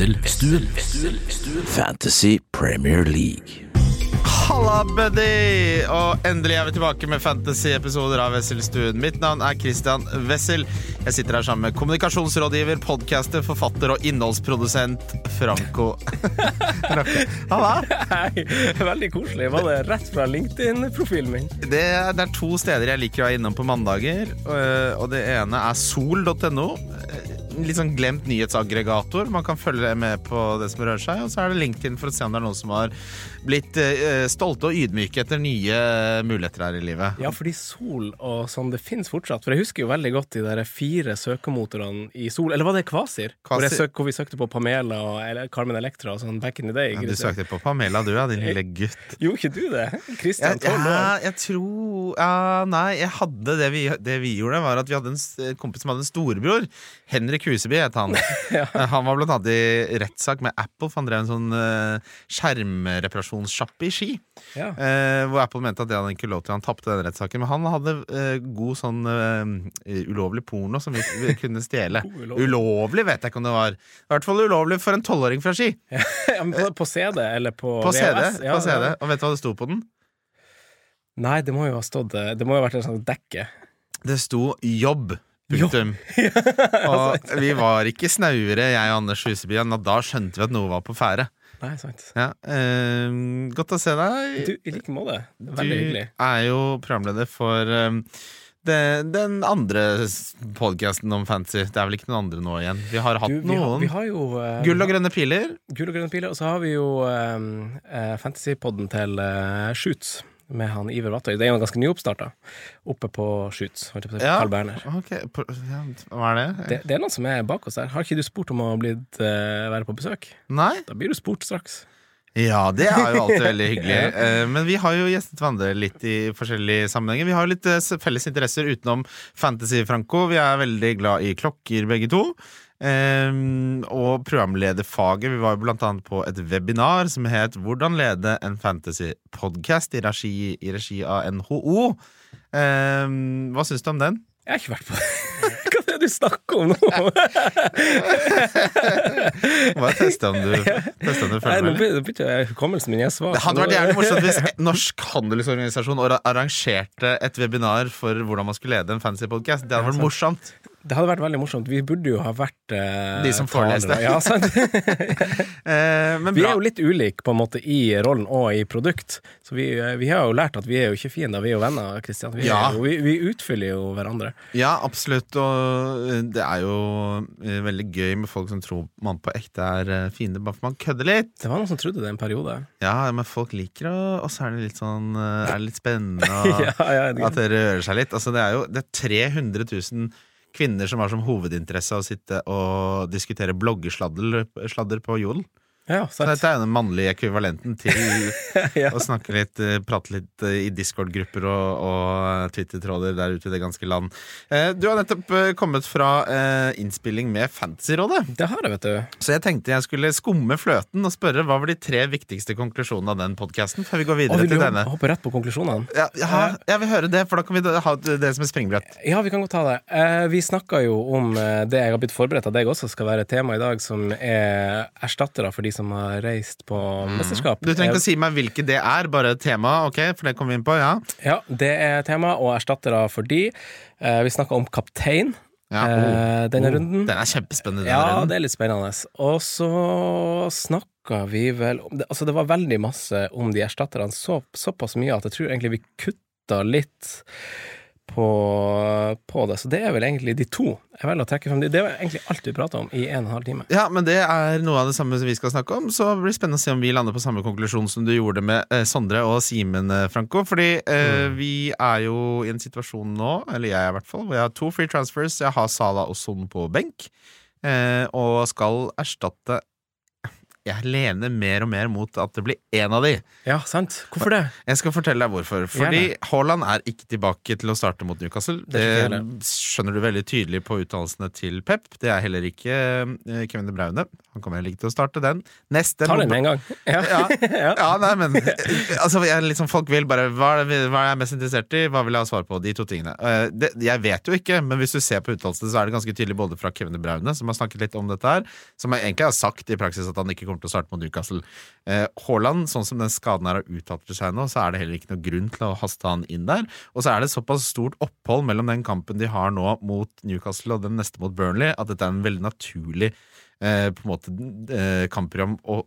Wesselstuen. Fantasy Premier League. Halla, buddy! Og endelig er vi tilbake med fantasy-episoder av Wesselstuen. Mitt navn er Christian Wessel. Jeg sitter her sammen med kommunikasjonsrådgiver, podcaster, forfatter og innholdsprodusent Franco Halla! Hei, veldig koselig. Var det rett fra LinkedIn-profilen min? Det er, det er to steder jeg liker å være innom på mandager. øh, Og det ene er sol.no. Litt sånn glemt nyhetsaggregator. Man kan følge med på det som rører seg. Og så er det LinkedIn for å se om det er noen som har blitt øh, stolte og ydmyke etter nye muligheter her i livet. Ja, fordi Sol og sånn, det finnes fortsatt. For jeg husker jo veldig godt de der fire søkemotorene i Sol. Eller var det Kvasir? Hvor, Kvasir. søk, hvor vi søkte på Pamela og eller Carmen Electra og sånn back in the day. Ja, du søkte på Pamela, du, ja, din lille gutt. Gjorde ikke du det? Christian, tolv ja, jeg tror ja, Nei, jeg hadde det vi, det vi gjorde, var at vi hadde en kompis som hadde en storebror. Henrik Huseby het han. Han var blant annet i rettssak med Apple, for han drev en sånn uh, skjermreparasjonssjappe i Ski. Ja. eh, hvor Apple mente at det hadde ikke lov til. Han tapte den rettssaken. Men han hadde eh, god sånn eh, ulovlig porno som vi, vi kunne stjele. Ulovlig. Ulovlig vet jeg ikke om det var. I hvert fall ulovlig for en tolvåring fra Ski. Ja, men på, på CD eller på, På CD. VHS? Ja, på CD. Og vet du hva det sto på den? Nei, det må jo ha stått eh, Det må jo ha vært en sånn dekke. Det sto jobb. Punktum. og vi var ikke snauere, jeg og Anders Huseby, da skjønte vi at noe var på ferde. Nei, sant. Ja, eh, godt å se deg. Du, I like måte. Veldig hyggelig. Du er jo programleder for um, det, den andre podkasten om fantasy. Det er vel ikke noen andre nå igjen? Vi har hatt Du, vi, noen. Har, har jo uh, Gull og grønne piler. Gull og grønne piler, og så har vi jo um, uh, fantasypodden til uh, Shoots med han Iver Vattøy. Det er jo ganske nyoppstarta, oppe på Shoots. holdt jeg på å si, Ja. Carl Berner. Okay. på, ja, Hva er det? Det, det er noen som er bak oss der. Har ikke du spurt om å blitt, uh, være på besøk? Nei? Da blir du spurt straks. Ja, det er jo alltid veldig hyggelig. Eh, Men vi har jo gjestet hverandre litt i forskjellige sammenhenger. Vi har jo litt eh, felles interesser utenom fantasy, Franco. Vi er veldig glad i klokker, begge to. Um, og programlederfaget. Vi var jo blant annet på et webinar som het 'Hvordan lede en fantasy-podkast' i, i regi av NHO. Um, hva syns du om den? Jeg har ikke vært på Hva er det du snakker om nå? Bare teste om du, teste om du følger med. Nå begynte jeg- hukommelsen min er svak. Det hadde vært jævlig morsomt hvis Norsk Handelsorganisasjon arrangerte et webinar for hvordan man skulle lede en fancy podcast. Det hadde vært morsomt. Det hadde vært veldig morsomt. Vi burde jo ha vært eh, De som foreleste. Ja, sant? Eh, men Vi er jo litt ulike på en måte i rollen og i produkt. Så vi, vi har jo lært at vi er jo ikke fiender, vi er jo venner. Kristian. Vi, Ja. vi, vi utfyller jo hverandre. Ja, absolutt. Og eh, det er jo eh, veldig gøy med folk som tror man på ekte er eh, fiender bare for man kødder litt. Det var noen som trodde det en periode. Ja, men folk liker å Og så er det litt sånn eh, Er det litt spennende og ja, ja, det, at det rører seg litt. Altså, det er jo det er 300 000 kvinner som har som hovedinteresse å sitte og diskutere bloggesladder på Jodel. Ja, Så dette er den mannlige ekvivalenten til Ja. å snakke litt, eh, prate litt eh, i Discord-grupper og, og Twitter-tråder der ute i det ganske land. Eh, Du har nettopp eh, kommet fra eh, innspilling med Fantasyrådet, Det har jeg, vet du. så jeg tenkte jeg skulle skumme fløten og spørre hva var de tre viktigste konklusjonene av den podkasten før vi går videre til denne. hoppe rett på konklusjonene? Ja, ja, jeg vil høre det, for da kan vi ha det som et springbrett. Ja, vi kan godt ta det. Eh, vi snakka jo om eh, det jeg har blitt forberedt av deg også skal være et tema i dag, som er erstattere for de som har reist på mesterskap. Mm. Du trenger ikke å si meg hvilke det er, bare tema, ok? For det kommer vi inn på, ja. Ja, det er tema, og erstattere for de. Eh, vi snakka om kaptein ja. eh, denne Oh, runden. Den er kjempespennende. denne Ja, runden. det er litt spennende. Og så snakka vi vel om det, Altså, det var veldig masse om de erstatterne, så, såpass mye at jeg tror egentlig vi kutta litt på, på det. Så det er vel egentlig de to jeg velger å trekke frem. Det er egentlig alt vi prater om i en og en halv time. Ja, men det er noe av det samme som vi skal snakke om, så det blir spennende å se om vi lander på samme konklusjon som du gjorde med eh, Sondre og Simen, eh, Franco. Fordi eh, vi er jo i en situasjon nå, eller jeg i hvert fall, hvor jeg har to free transfers. Jeg har Sala og Son på benk, eh, og skal erstatte jeg lener mer og mer mot at det blir én av de. Ja, sant. Hvorfor det? Jeg skal fortelle deg hvorfor. Fordi Haaland er ikke tilbake til å starte mot Newcastle. Det Det skjønner du veldig tydelig på uttalelsene til Pep. Det er heller ikke eh, Kevin De Braune. Han kommer heller ikke til å starte den. Neste Ta den en gang. Ja. ja, Ja. nei, men altså, jeg, liksom, Folk vil bare hva hva er jeg mest interessert i? Hva vil jeg ha svar på? De to tingene. Eh, det, jeg vet jo ikke, men hvis du ser på uttalelsene, så er det ganske tydelig både fra Kevin De Braune, som har snakket litt om dette her, som egentlig har sagt i praksis at han ikke kommer til å starte mot Newcastle. Eh, Haaland, sånn som den skaden her har uttatt seg nå, så er det heller ikke noe grunn til å haste han inn der. Og så er det såpass stort opphold mellom den kampen de har nå mot Newcastle og den neste mot Burnley, at dette er en veldig naturlig eh, på en måte eh, kampprogram og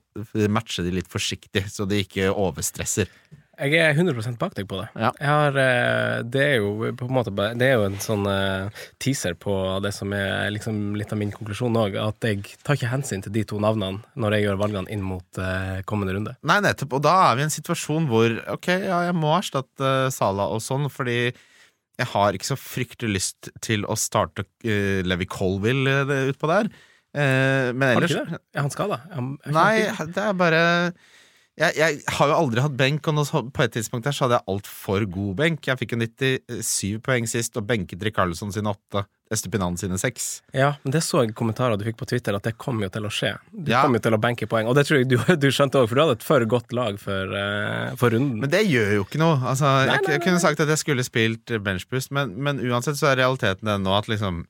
matche de litt forsiktig, så de ikke overstresser. Jeg er 100 bak deg på det. Ja. Jeg har, eh, det er jo på en måte Det er jo en sånn eh, teaser på det som er liksom litt av min konklusjon òg, at jeg tar ikke hensyn til de to navnene når jeg gjør valgene inn mot eh, kommende runde. Nei, nettopp. Og da er vi i en situasjon hvor ok, ja, jeg må erstatte Sala og sånn, fordi jeg har ikke så fryktelig lyst til å starte uh, Levi Colville uh, utpå der. Uh, men Har du ikke det? Er han skada? Nei, det er bare jeg, jeg har jo aldri hatt benk, og på et tidspunkt der så hadde jeg altfor god benk. Jeg fikk jo 97 poeng sist, og benket Rikarlsson sine åtte. Estupinan sine seks. Ja, men det så jeg kommentarer du fikk på Twitter, at det kom jo til å skje. Du Ja. kom jo til å benke poeng, og det tror jeg du, du skjønte òg, for du hadde et for godt lag for, uh, for runden. Men det gjør jo ikke noe. Altså, Nei, jeg, nei, jeg nei, kunne sagt at jeg skulle spilt benchboost, men, men uansett så er realiteten den nå at liksom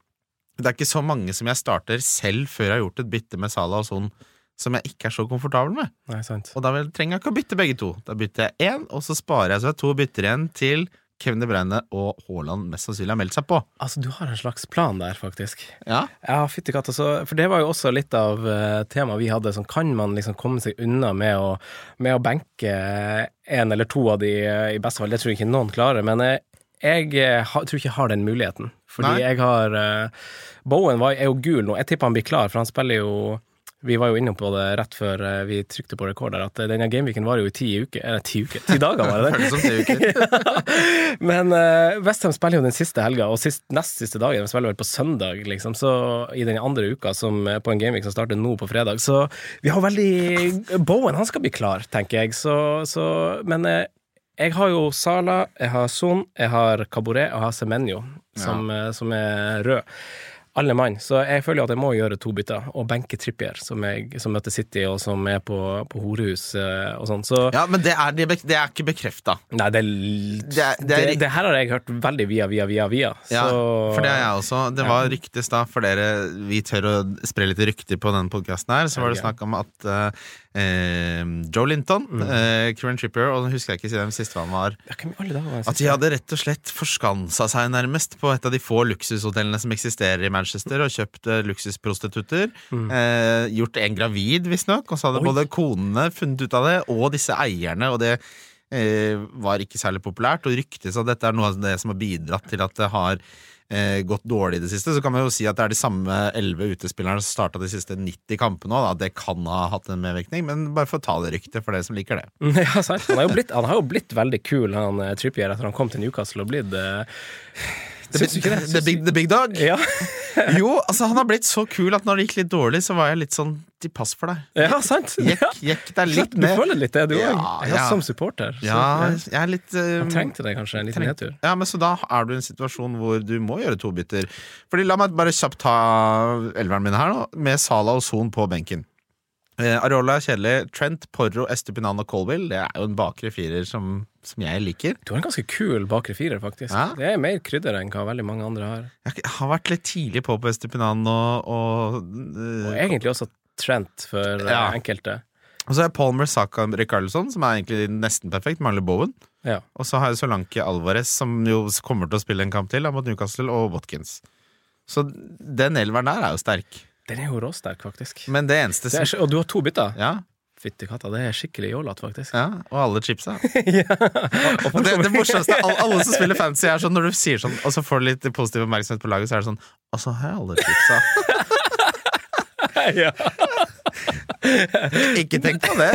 Det er ikke så mange som jeg starter selv før jeg har gjort et bytte med Salah og sånn, som jeg ikke er så komfortabel med. Nei, sant. Og da vil, trenger jeg ikke å bytte begge to. Da bytter jeg én, og så sparer jeg så jeg to bytter igjen til Kevin De Bruyne og Haaland mest sannsynlig har meldt seg på. Altså, du har en slags plan der, faktisk. Ja, Ja, fytti katta. For det var jo også litt av uh, temaet vi hadde. Sånn, kan man liksom komme seg unna med å, med å benke en eller to av de, uh, i beste fall? Det tror jeg ikke noen klarer. Men uh, jeg ha, tror ikke jeg har den muligheten. Fordi Nei. jeg har Bowen var, er jo gul nå. Jeg tipper han blir klar, for han spiller jo vi var jo inne på det rett før eh, vi trykte på rekord at eh, denne gameweeken var jo i ti uker. Eller ti uker, ti dager var det det. føles som ti uker. Men uh, Westham spiller jo den siste helga, og sist, nest siste dagen de spiller vel på søndag, liksom. Så i den andre uka som, på en gameweek som starter nå på fredag. Så vi har veldig Bowen, han skal bli klar, tenker jeg. Så, så Men uh, jeg har jo Sala, jeg har Son, jeg har Caboret og jeg har Semenyo, som, ja. som er rød. Alle mann. Så jeg føler at jeg må gjøre to bytter, og benke Trippier, som, jeg, som møter City, og som er på, på horehus eh, og sånn. Så Ja, men det er, det er ikke bekrefta. Nei, det, Det det, det er- her har jeg hørt veldig via, via, via, via. Ja, så, for det er jeg også. Det var ryktes da, for dere Vi tør å spre litt rykter på denne podkasten her. Så var det snakk om at eh, eh, Joe Linton, mm. Kieran Trippier, og nå husker jeg ikke siden siste han var At de hadde rett og slett forskansa seg nærmest på et av de få luksushotellene som eksisterer i Manchester, og kjøpt eh, luksusprostitutter. Eh, gjort en gravid, visstnok, og så hadde Oi. både konene funnet ut av det, og disse eierne, og det eh, var ikke særlig populært. Og ryktes at dette er noe av det som har bidratt til at det har eh, gått dårlig i det siste. Så kan man jo si at det er de samme elleve utespillerne som starta de siste 90 kampene òg. Det kan ha hatt en medvirkning, men bare for å ta det ryktet for dere som liker det. Ja, sant. Han har, jo blitt, blitt veldig kul, han eh, Trippier, etter han kom til Newcastle og blitt eh, Det? The big, the big dog? Ja. Jo, altså han har blitt så kul at når det gikk litt dårlig, så var jeg litt sånn til pass for deg. ja, sant. Jekk, jekk deg litt Du føler litt det, du òg. Ja, Ja, som supporter. Så, Ja, jeg er litt um, trengte det kanskje, en liten nedtur. Ja, men Så da er du i en situasjon hvor du må gjøre to bytter. Fordi La meg bare kjapt ta elveren min her, nå, med Sala og Son på benken. Eh, Areola er kjedelig. Trent, Porro, Estepinano og Colville Det er jo en bakre firer som, som jeg liker. Du har en ganske kul bakre firer, faktisk. Ja. Det er mer krydder enn hva veldig mange andre har. Jeg har vært litt tidlig på på Estipinan og, og, eh, Og egentlig også Trent for eh, Ja. enkelte. Og så har jeg Palmer, Saka Rikarlsson, som er egentlig nesten perfekt. Mangler Bowen. Ja. Og så har jeg Solanke Alvarez, som jo kommer til å spille en kamp til, mot Newcastle, og Watkins. Så den elveren der er jo sterk. Den er jo råsterk, faktisk. Men det eneste Det er, og du har to bytter? Ja, Fytti katta, det er skikkelig jålete, faktisk. ja, og alle chipsa. ja. Og det, det morsomste alle, alle som spiller fancy, er sånn når du sier sånn, og så får du litt positiv oppmerksomhet på laget, så er det sånn Og så har jeg alle chipsa. ja, Ikke tenk på det!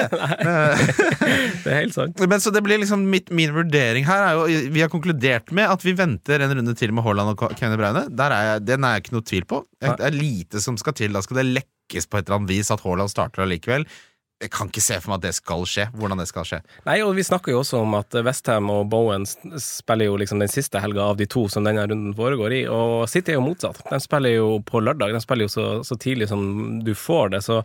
det er helt sant. Men så det blir liksom mitt, Min vurdering her er jo Vi har konkludert med at vi venter en runde til med Haaland og Kevin Braune. Der er jeg, den er jeg ikke noe tvil på. Det er lite som skal til. Da skal det lekkes på et eller annet vis at Haaland starter allikevel. Jeg kan ikke se for meg at det skal skje. Hvordan det skal skje. Nei, og vi snakker jo også om at Westham og Bowen spiller jo liksom den siste helga av de to som denne runden foregår i, og City er jo motsatt. De spiller jo på lørdag, de spiller jo så, så tidlig som du får det, så,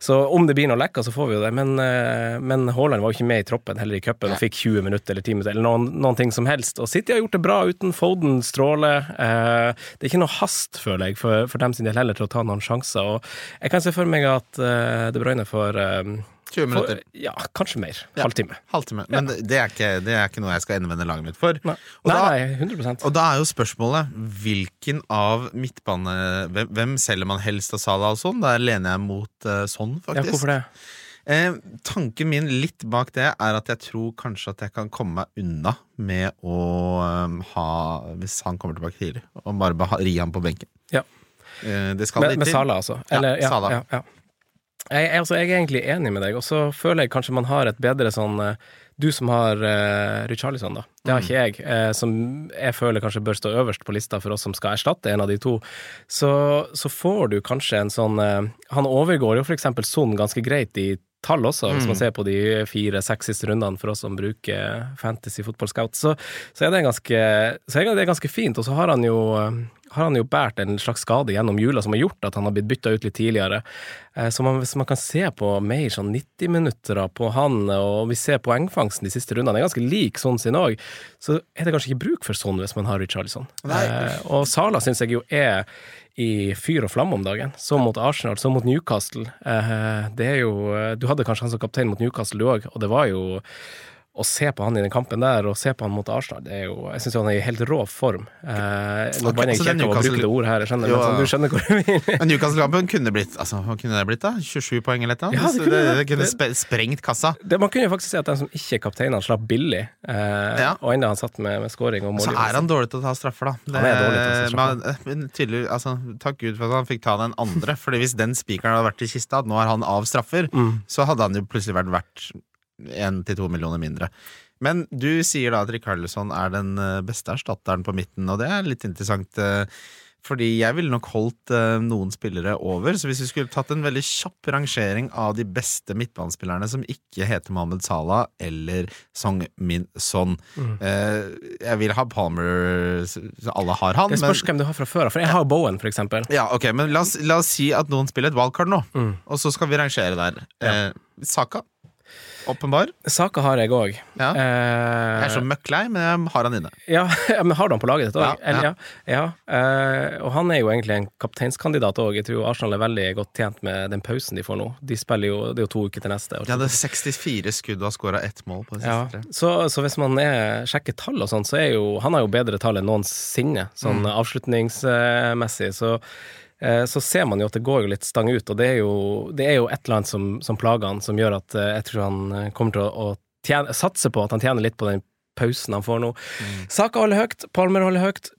så om det blir noe lekker, så får vi jo det. Men, eh, men Haaland var jo ikke med i troppen heller i cupen og fikk 20 minutter eller 10 minutter, eller noen, noen ting som helst. Og City har gjort det bra uten Foden, Stråle. Eh, det er ikke noe hast, føler jeg, for, for dem sin del heller til å ta noen sjanser. Og jeg kan se for meg at eh, De Bruyne får 20 minutter. For, ja, kanskje mer. Ja. Halvtime. Halvtime. Men det, er ikke, det er ikke noe jeg skal innvende laget mitt for. Nei, Og da- nei 100% Og da er jo spørsmålet hvilken av midtbane Hvem, hvem selger man helst av Salah og sånn? Der lener jeg mot uh, sånn, Ja, hvorfor det? Eh, tanken min litt bak det er at jeg tror kanskje at jeg kan komme meg unna med å um, ha Hvis han kommer tilbake tidlig, og bare ri ham på benken. Ja. Eh, det skal Med, litt med Salah, Sala, altså? Ja, Eller, ja, Salah. Ja, ja. Jeg, jeg, altså, jeg er egentlig enig med deg, og så føler jeg kanskje man har et bedre sånn eh, Du som har uh, Richarlison, da. Det har ikke jeg. Uh, som jeg føler kanskje bør stå øverst på lista for oss som skal erstatte en av de to. Så, så får du kanskje en sånn uh, Han overgår jo for eksempel Son ganske greit i tall også, hvis man ser på de fire-seks siste rundene for oss som bruker Fantasy Football Scout, så, så er det ganske, så er det ganske fint. Og så har han jo har han jo båret en slags skade gjennom jula som har gjort at han har blitt bytta ut litt tidligere. Eh, Så man, hvis man kan se på mer sånn 90-minutter på han, og vi ser poengfangsten de siste rundene, den er ganske lik sånn sin òg, så er det kanskje ikke bruk for sånn hvis man har Richarlison. Eh, Og Sala syns jeg jo er i fyr og flamme om dagen. Så mot Arsenal, så mot Newcastle. Eh, Det er jo Du hadde kanskje han som kaptein mot Newcastle, du òg, og det var jo å se på han i den kampen der, og se på han mot Arsenal, det er jo Jeg syns han er i helt rå form. Eh, nå banner jeg ikke å bruke det ordet her, jeg skjønner, Jo, men sånn, du skjønner hvor jeg vil. Men Newcastle-kampen kunne blitt altså, Hva kunne det blitt, da? 27 poeng eller noe? Ja, det kunne det, det. kunne spe- sprengt kassa. Det, man kunne jo faktisk si at den som ikke er kaptein, han slapp billig, eh, Ja. og enda han satt med, med scoring og Så er han dårlig til å ta straffer, da. Det, Han er dårlig til å ta straffer. Men, men tydelig, altså, takk Gud for at han fikk ta den andre. Fordi hvis den spikeren hadde vært i kista, at nå er han av straffer, Mm. så hadde han jo plutselig vært verdt én til to millioner mindre. Men du sier da at Rikarlison er den eh, beste erstatteren på midten, og det er litt interessant. eh, Fordi jeg ville nok holdt eh, noen spillere over. Så hvis vi skulle tatt en veldig kjapp rangering av de beste midtbanespillerne som ikke heter Mohammed Salah eller Song Min Son Mm. Jeg vil ha Palmer Alle har han, Det spørs men hvem du har fra før av, for jeg har Bowen, for eksempel. ja, ok, men la oss, la oss si at noen spiller et wildcard nå, Mm. og så skal vi rangere der. Eh, Saka. Åpenbar. Saka har jeg òg. Ja. Jeg er så møkklei, men jeg har han inne. Ja, men har du han på laget ditt òg? Ja, ja. Eh, og han er jo egentlig en kapteinskandidat òg. Jeg tror Arsenal er veldig godt tjent med den pausen de får nå. De spiller jo, Det er jo to uker til neste. De hadde 64 skudd og har skåra ett mål på de siste tre. så, så hvis man er, sjekker tall og sånn, så er jo Han har jo bedre tall enn noensinne, sånn Mm. avslutningsmessig. Så, eh, så ser man jo at det går jo litt stang ut, og det er jo, det er jo et eller annet som, som plager han, som gjør at eh, jeg tror han eh, kommer til å tjene, satse på at han tjener litt på den pausen han får nå. Mm. Saka holder høyt, Palmer holder høyt,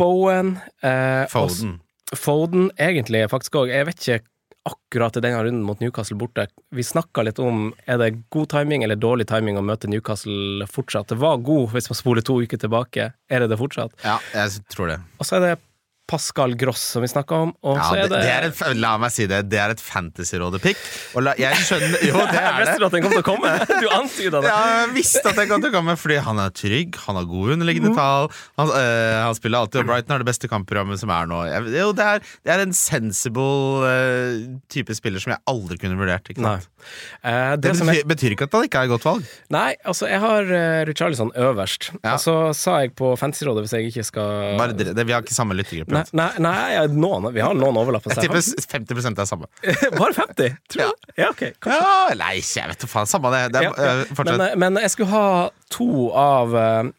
Bowen eh, Foden. Også, Foden egentlig faktisk òg. Jeg vet ikke akkurat i denne runden mot Newcastle borte. Vi snakka litt om er det god timing eller dårlig timing å møte Newcastle fortsatt. Det var god hvis man spoler to uker tilbake. Er det det fortsatt? Ja, jeg tror det. Og så er det Pascal Gross som vi snakka om, Ja, det, det, det et, la meg si det, det er et Fantasyrådet-pick. Jeg skjønner Jo, det er Visste det. du at den kom til å komme? Du antyda det. Ja, jeg visste at det kom til å komme, fordi han er trygg, han har gode underliggende tall. Han, øh, han spiller alltid, og Brighton har det beste kampprogrammet som er nå. Jeg, jo, det er, det er en sensible øh, type spiller som jeg aldri kunne vurdert. Ikke sant? Eh, Det det betyr, betyr ikke at han ikke er et godt valg. Nei, altså, jeg har uh, Richarlison øverst. Ja. Og så sa jeg på Fantasyrådet, hvis jeg ikke skal Bare, det, vi har ikke samme lyttergruppe. Nei, nei, nei ja, noen, vi har noen overlapp. Jeg tipper 50% er samme. Bare 50? Tror du? Ja, ok. Kanskje. Ja, nei, jeg vet da faen. Samme det. det er, Ja, ja. øh. Men, eh, men jeg skulle ha to av uh,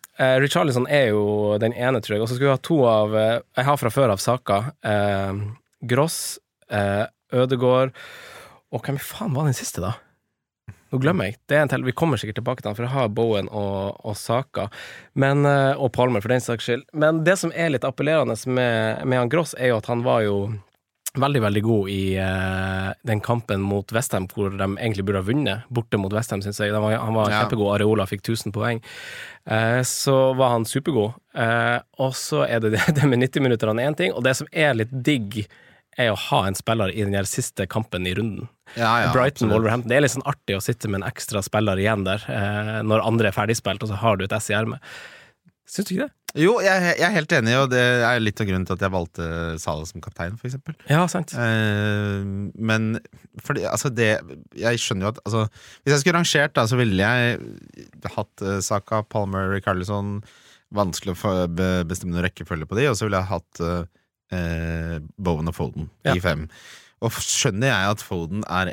Richarlison er jo den ene, tror jeg. Og så skulle jeg ha to av uh, Jeg har fra før av Saka. Uh, Gross, uh, Ødegård Og hvem faen var den siste, da? Nå glemmer jeg. Det er en til. Vi kommer sikkert tilbake til han, for jeg har Bowen og, og Saka. Men, eh, og Palmer, for den saks skyld. Men det som er litt appellerende med, med han Gross, er jo at han var jo veldig, veldig god i uh, den kampen mot Westham, hvor de egentlig burde ha vunnet, borte mot Westham, syns jeg. Var, han var Ja. kjempegod. Areola fikk 1000 poeng. Uh, så var han supergod. Uh, og så er det det, det med 90 minutter han er én ting, og det som er litt digg, er å ha en spiller i den siste kampen i runden. Ja, ja, Brighton, absolutt. Wolverhampton. Det er litt sånn artig å sitte med en ekstra spiller igjen der, eh, når andre er ferdigspilt, og så har du et S i ermet. Syns du ikke det? Jo, jeg, jeg er helt enig, og det er litt av grunnen til at jeg valgte Salah som kaptein, for eksempel. Ja, sant. Eh, men fordi, altså det Jeg skjønner jo at altså, Hvis jeg skulle rangert, da, så ville jeg hatt uh, Saka, Palmer, Rikarlison Vanskelig å bestemme noen rekkefølge på de, og så ville jeg hatt eh, eh, Bowen og Foden Ja. i fem. Og skjønner jeg at Foden er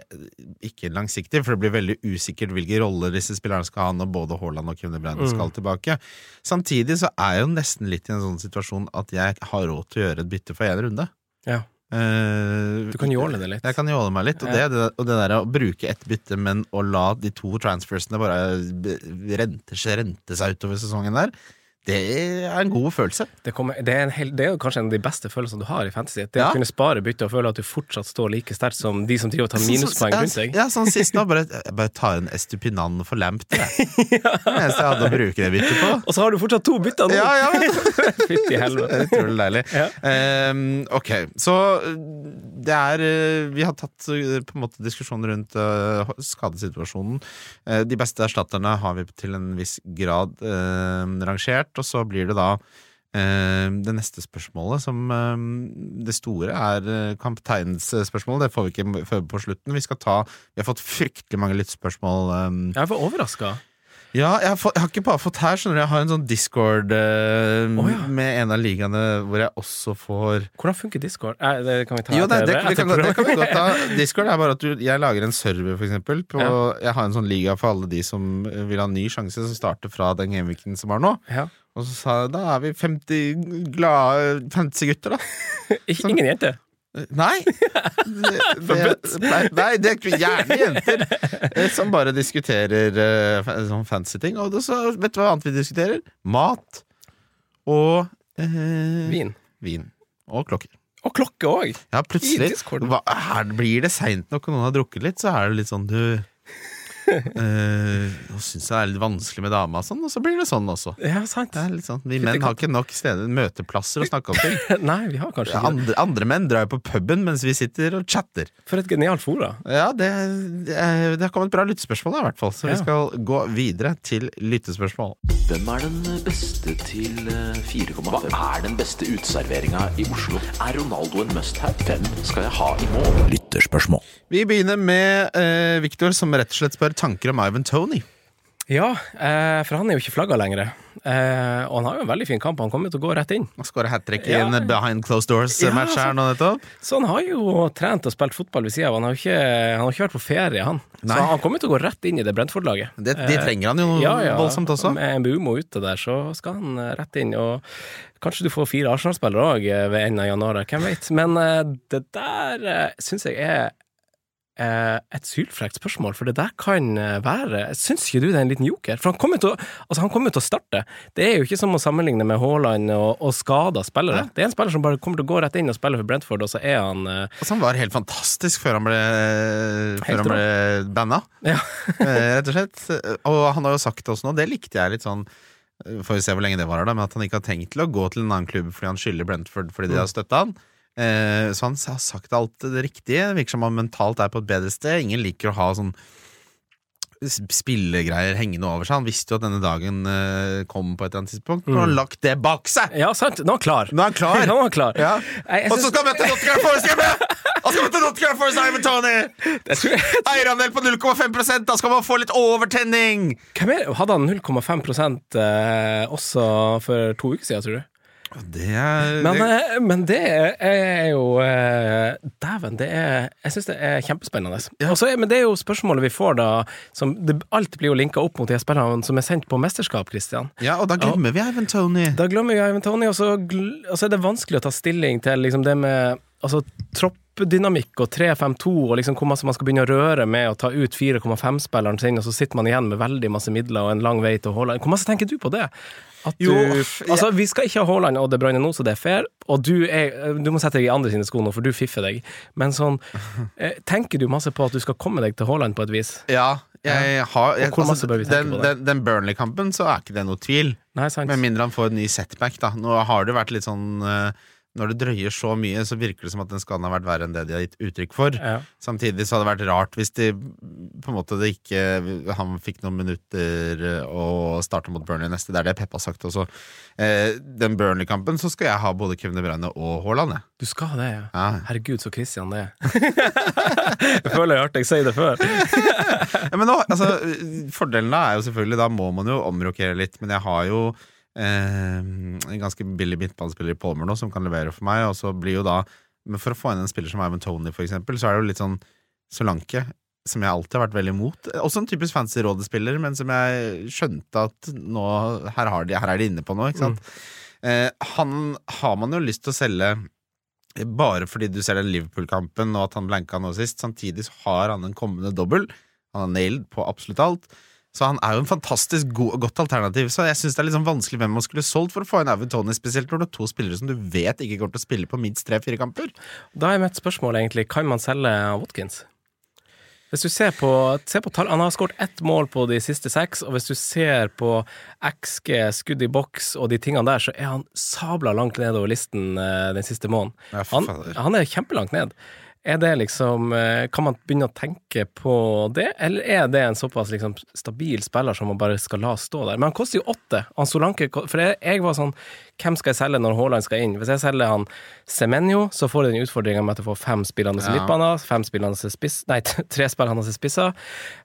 ikke langsiktig, for det blir veldig usikkert hvilke roller disse spillerne skal ha når både Haaland og Kevin De skal Mm. tilbake. Samtidig så er jeg jo nesten litt i en sånn situasjon at jeg har råd til å gjøre et bytte for én runde. Ja. Uh, Du kan jåle det litt. Jeg kan jåle meg litt. Og, Ja. det, det, og det der å bruke ett bytte, men å la de to transfersene bare rente, rente seg utover sesongen der, det er en god følelse. Det, kommer, det, er en hel, det er kanskje en av de beste følelsene du har i fantasy. Det Ja. å kunne spare bytte og føle at du fortsatt står like sterkt som de som driver og tar minuspoeng ja, rundt deg. Ja, sånn sist nå. Bare, jeg bare tar en Estupinan for lamp til, jeg. Det er det eneste jeg hadde å bruke det byttet på. Og så har du fortsatt to bytter nå! Ja, ja, Fytti helvete. utrolig deilig. Ja. Um, ok, så uh, det er uh, Vi har tatt uh, på en måte diskusjon rundt uh, skadesituasjonen. Uh, de beste erstatterne har vi til en viss grad uh, rangert, og så blir det da uh, det neste spørsmålet, som uh, det store er kapteinens spørsmål. Det får vi ikke før på slutten. Vi ta Vi har fått fryktelig mange lyttspørsmål. Jeg for overraska. ja, jeg har, fått, jeg har ikke bare fått her, skjønner du. Jeg har en sånn discord eh, oh, ja. med en av ligaene hvor jeg også får Hvordan funker Discord? Eh, det kan vi ta Jo, det, det, vi kan, det kan vi godt ta. Discord er bare at du, jeg lager en server, for eksempel. På, Jeg har en sånn liga for alle de som vil ha en ny sjanse, som starter fra den gameweeken som var nå. Ja. Og så sa jeg da er vi 50 glade fantasygutter, da. Ikke, ingen jente? Nei! Det, det, nei, nei, det er gjerne jenter eh, som bare diskuterer eh, sånn fancy ting. Og så, vet du hva annet vi diskuterer? Mat og eh, Vin. vin. Og klokker. Og klokke òg! Ja, plutselig hva, her Blir det seint nok og noen har drukket litt, så er det litt sånn du eh, Nå syns jeg det er litt vanskelig med dama, sånn, og så blir det sånn også. Ja, sant. Det er litt sånn, Vi menn har ikke nok steder, møteplasser å snakke om ting. Nei, vi har kanskje ikke. Andre, andre menn drar jo på puben mens vi sitter og chatter. For et genialt fora. Ja, det, det, det har kommet bra lyttespørsmål, da, i hvert fall. Så Ja. vi skal gå videre til lyttespørsmål. Hvem er den beste til eh, 4,5? Hva er den beste uteserveringa i Oslo? Er Ronaldo en must-have? Hvem skal jeg ha i mål? Lytterspørsmål. Vi begynner med eh, Victor, som rett og slett spør tanker om Ivan Tony. Ja, eh, for han er jo ikke flagga lenger. Eh, og han har jo en veldig fin kamp. Han kommer til å gå rett inn. Han skåre hat trick i Ja. en behind closed doors-match Ja, her nå nettopp. Så han har jo trent og spilt fotball ved sida av. Han har jo ikke, han har ikke vært på ferie, han. Nei. Så han kommer til å gå rett inn i det Brentford-laget. Det, de trenger han jo Ja, ja. voldsomt også. Med en Bumo ute der, så skal han eh, rett inn. Og kanskje du får fire Arsenal-spillere òg ved enden av januar, hvem vet. Men eh, det der eh, syns jeg er eh, et sylfrekt spørsmål, for det der kan eh, være Syns ikke du det er en liten joker? For han kommer til altså kom til å starte. Det er jo ikke som å sammenligne med Haaland og, og skada spillere. Det er en spiller som bare kommer til å gå rett inn og spille for Brentford, og så er han eh, Altså, han var helt fantastisk før han ble, før han ble banna, Ja. eh, rett og slett. Og han har jo sagt det også nå, det likte jeg litt sånn eh, Får vi se hvor lenge det varer, da, men at han ikke har tenkt til å gå til en annen klubb fordi han skylder Brentford fordi de har støtta han. Eh, så han har sagt alt det riktige. Det virker som han mentalt er på et bedre sted. Ingen liker å ha sånn spillegreier hengende over seg. Han visste jo at denne dagen eh, kom på et eller annet tidspunkt. Nå har han lagt det bak seg! Ja, sant. Nå er han klar. Nå er han klar! Nå er han klar. Ja. Jeg Og så synes- skal han møte Nottingham Forest hjemme! Han skal møte Nottingham Forest Ivan Tony! Eierandel på 0,5% Da skal man få litt overtenning! Hvem er, hadde han 0,5 eh, også for to uker siden, tror du? Det er Men, eh, men det er jo eh, Dæven, det er Jeg syns det er kjempespennende. Ja. så er- men det er jo spørsmålet vi får da som, det, Alt blir jo linka opp mot de spillerne som er sendt på mesterskap, Christian. Ja, og da glemmer vi Ivan Tony. Da glemmer vi Ivan Tony, og så, og så er det vanskelig å ta stilling til liksom det med altså, troppdynamikk og 3-5-2, og liksom hvor masse man skal begynne å røre med å ta ut 4,5-spilleren sin, og så sitter man igjen med veldig masse midler og en lang vei til å holde Hvor masse tenker du på det? At du, Jo, altså, vi skal ikke ha Haaland og det Bruyne nå, så det er fair. Og du, er, du må sette deg i andre sine sko nå, for du fiffer deg. Men sånn, eh, tenker du masse på at du skal komme deg til Haaland på et vis? Ja, jeg har jeg, tenke den, den, den Burnley-kampen så er ikke det noe tvil. Nei, sant? Med mindre han får en ny setback, da. Nå har det vært litt sånn eh, når det drøyer så mye, så virker det som at den skaden har vært verre enn det de har gitt uttrykk for. Ja. Samtidig så hadde det vært rart hvis de på en måte det ikke Han fikk noen minutter å starte mot Burnley neste. Det er det Peppa har sagt også. Eh, den Burnley-kampen så skal jeg ha både Kevin De Bruyne og Haaland. jeg. Du skal det, ja. Ja. Herregud, så Christian det er. jeg føler jeg har hørt deg si det før. Ja, men nå, altså, fordelen da er jo selvfølgelig Da må man jo omrokere litt, men jeg har jo eh, en ganske billig midtbanespiller i Palmer nå som kan levere for meg, og så blir jo da Men for å få inn en spiller som Ivan Tony, for eksempel, så er det jo litt sånn Solanke, som jeg alltid har vært veldig imot. Også en typisk fancy rådespiller, men som jeg skjønte at nå Her, har de, her er de inne på noe, ikke sant. Eh, han har man jo lyst til å selge bare fordi du ser den Liverpool-kampen og at han blanka nå sist. Samtidig så har han en kommende dobbel. Han har nailed på absolutt alt. Så han er jo en fantastisk god, godt alternativ. Så jeg syns det er litt sånn vanskelig hvem man skulle solgt for å få inn Avid Tony, spesielt når det er to spillere som du vet ikke kommer til å spille på minst tre-fire kamper. Da er mitt spørsmål egentlig kan man selge Watkins? Hvis du ser på, ser på tall, Han har skåret ett mål på de siste seks, og hvis du ser på XG, skudd i boks og de tingene der, så er han sabla langt nedover listen eh, den siste måneden. Han, han er kjempelangt ned. Er det liksom eh, Kan man begynne å tenke på det, eller er det en såpass liksom stabil spiller som man bare skal la stå der? Men han koster jo åtte. Han Solanke For jeg, jeg var sånn Hvem skal jeg selge når Haaland skal inn? Hvis jeg selger han Semenyo, så får jeg den utfordringa med at jeg får fem spillende Ja. midtbaner, fem spillende spiss... Nei, tre spillende spisser.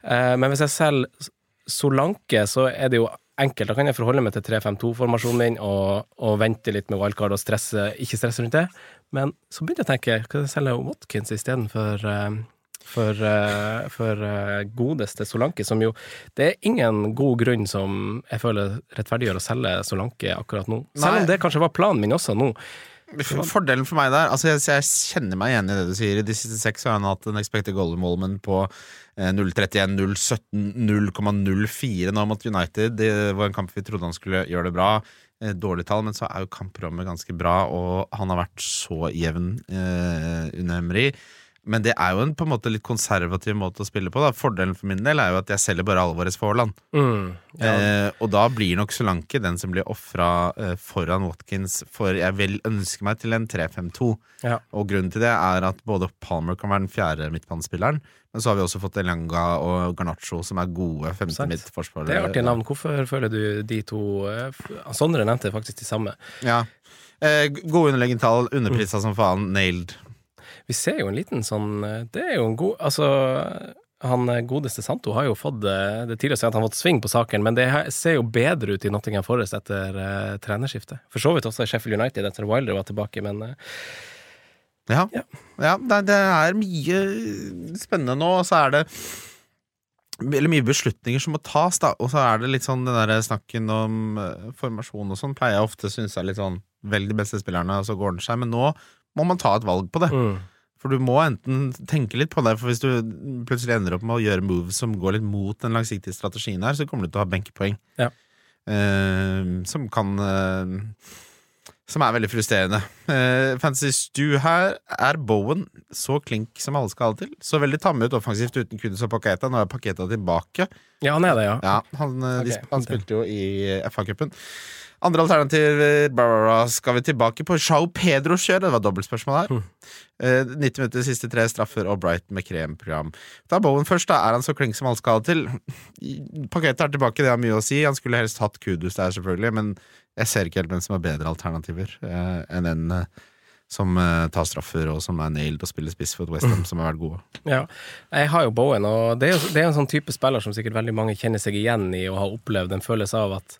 Eh, men hvis jeg selger Solanke, så er det jo enkelt. Da kan jeg forholde meg til 3-5-2-formasjonen min og, og vente litt med wildcard og stresse, ikke stresse rundt det. Men så begynte jeg å tenke, kan jeg selge Watkins istedenfor uh, for, eh, for eh, godeste Solanke, som jo Det er ingen god grunn som jeg føler rettferdiggjør å selge Solanke akkurat nå. Selv om det kanskje var planen min også nå. Fordelen for meg der Altså jeg, jeg kjenner meg igjen i det du sier. I de siste seks har han hatt en expected goal involvement på eh, 0,31, 0,17, 0,04 nå mot United. Det var en kamp vi trodde han skulle gjøre det bra. Eh, dårlig tall, men så er jo kampprogrammet ganske bra, og han har vært så jevn eh, under Emery. Men det er jo en på en måte litt konservativ måte å spille på. Da. Fordelen for min del er jo at jeg selger bare Alvarez for Haaland. Mm, ja. Eh, og da blir nok Solanke den som blir ofra eh, foran Watkins, for jeg vil ønske meg til en 3-5-2. Ja. Og grunnen til det er at både Palmer kan være den fjerde midtbanespilleren, men så har vi også fått Elanga og Garnaccio, som er gode femte Sant. midtforsvarere. Det er artige navn. Hvorfor føler du de to eh, Sondre nevnte faktisk de samme. Ja. Eh, gode underliggende tall, underprisa som faen, nailed. Vi ser jo en liten sånn eh, Det er jo en god Altså, han eh, godeste Santo har jo fått eh, Det er tidligere si at han har fått sving på saken, men det ser jo bedre ut i Nottingham Forest etter uh, trenerskiftet. For så vidt også i Sheffield United etter Wilder var tilbake, men uh, Ja. Ja. ja det, det er mye spennende nå, og så er det eller mye beslutninger som må tas, da. Og så er det litt sånn den der snakken om uh, formasjon og sånn, pleier jeg ofte å synes er litt sånn Velg de beste spillerne, og så går den seg. Men nå må man ta et valg på det. mm. For du må enten tenke litt på det, for hvis du plutselig ender opp med å gjøre moves som går litt mot den langsiktige strategien her, så kommer du til å ha benkepoeng. Ja. Uh, som kan uh, Som er veldig frustrerende. Uh, Fantasy Stu her er Bowen så klink som alle skal ha det til. Så veldig tamme ut offensivt uten Kudus og Paketa. Nå er Paketa tilbake. Ja, han er det, ja. Ja, han, okay. de, han spilte jo i FA-cupen. Andre alternativer Barbara, skal vi tilbake på Shao Pedro-kjøret? Det var dobbeltspørsmål her. Eh, 90 minutter, siste tre straffer og Bright med kremprogram. Ta Bowen først, da. Er han så klink som alle skal til? Pakettet er tilbake, det har mye å si. Han skulle helst hatt Kudus der, selvfølgelig, men jeg ser ikke helt hvem som har bedre alternativer eh, enn den eh, som eh, tar straffer, og som er nailed og spiller spiss for Westham, mm. som har vært gode. Ja, jeg har jo Bowen, og det er jo det er en sånn type spiller som sikkert veldig mange kjenner seg igjen i og har opplevd en følelse av at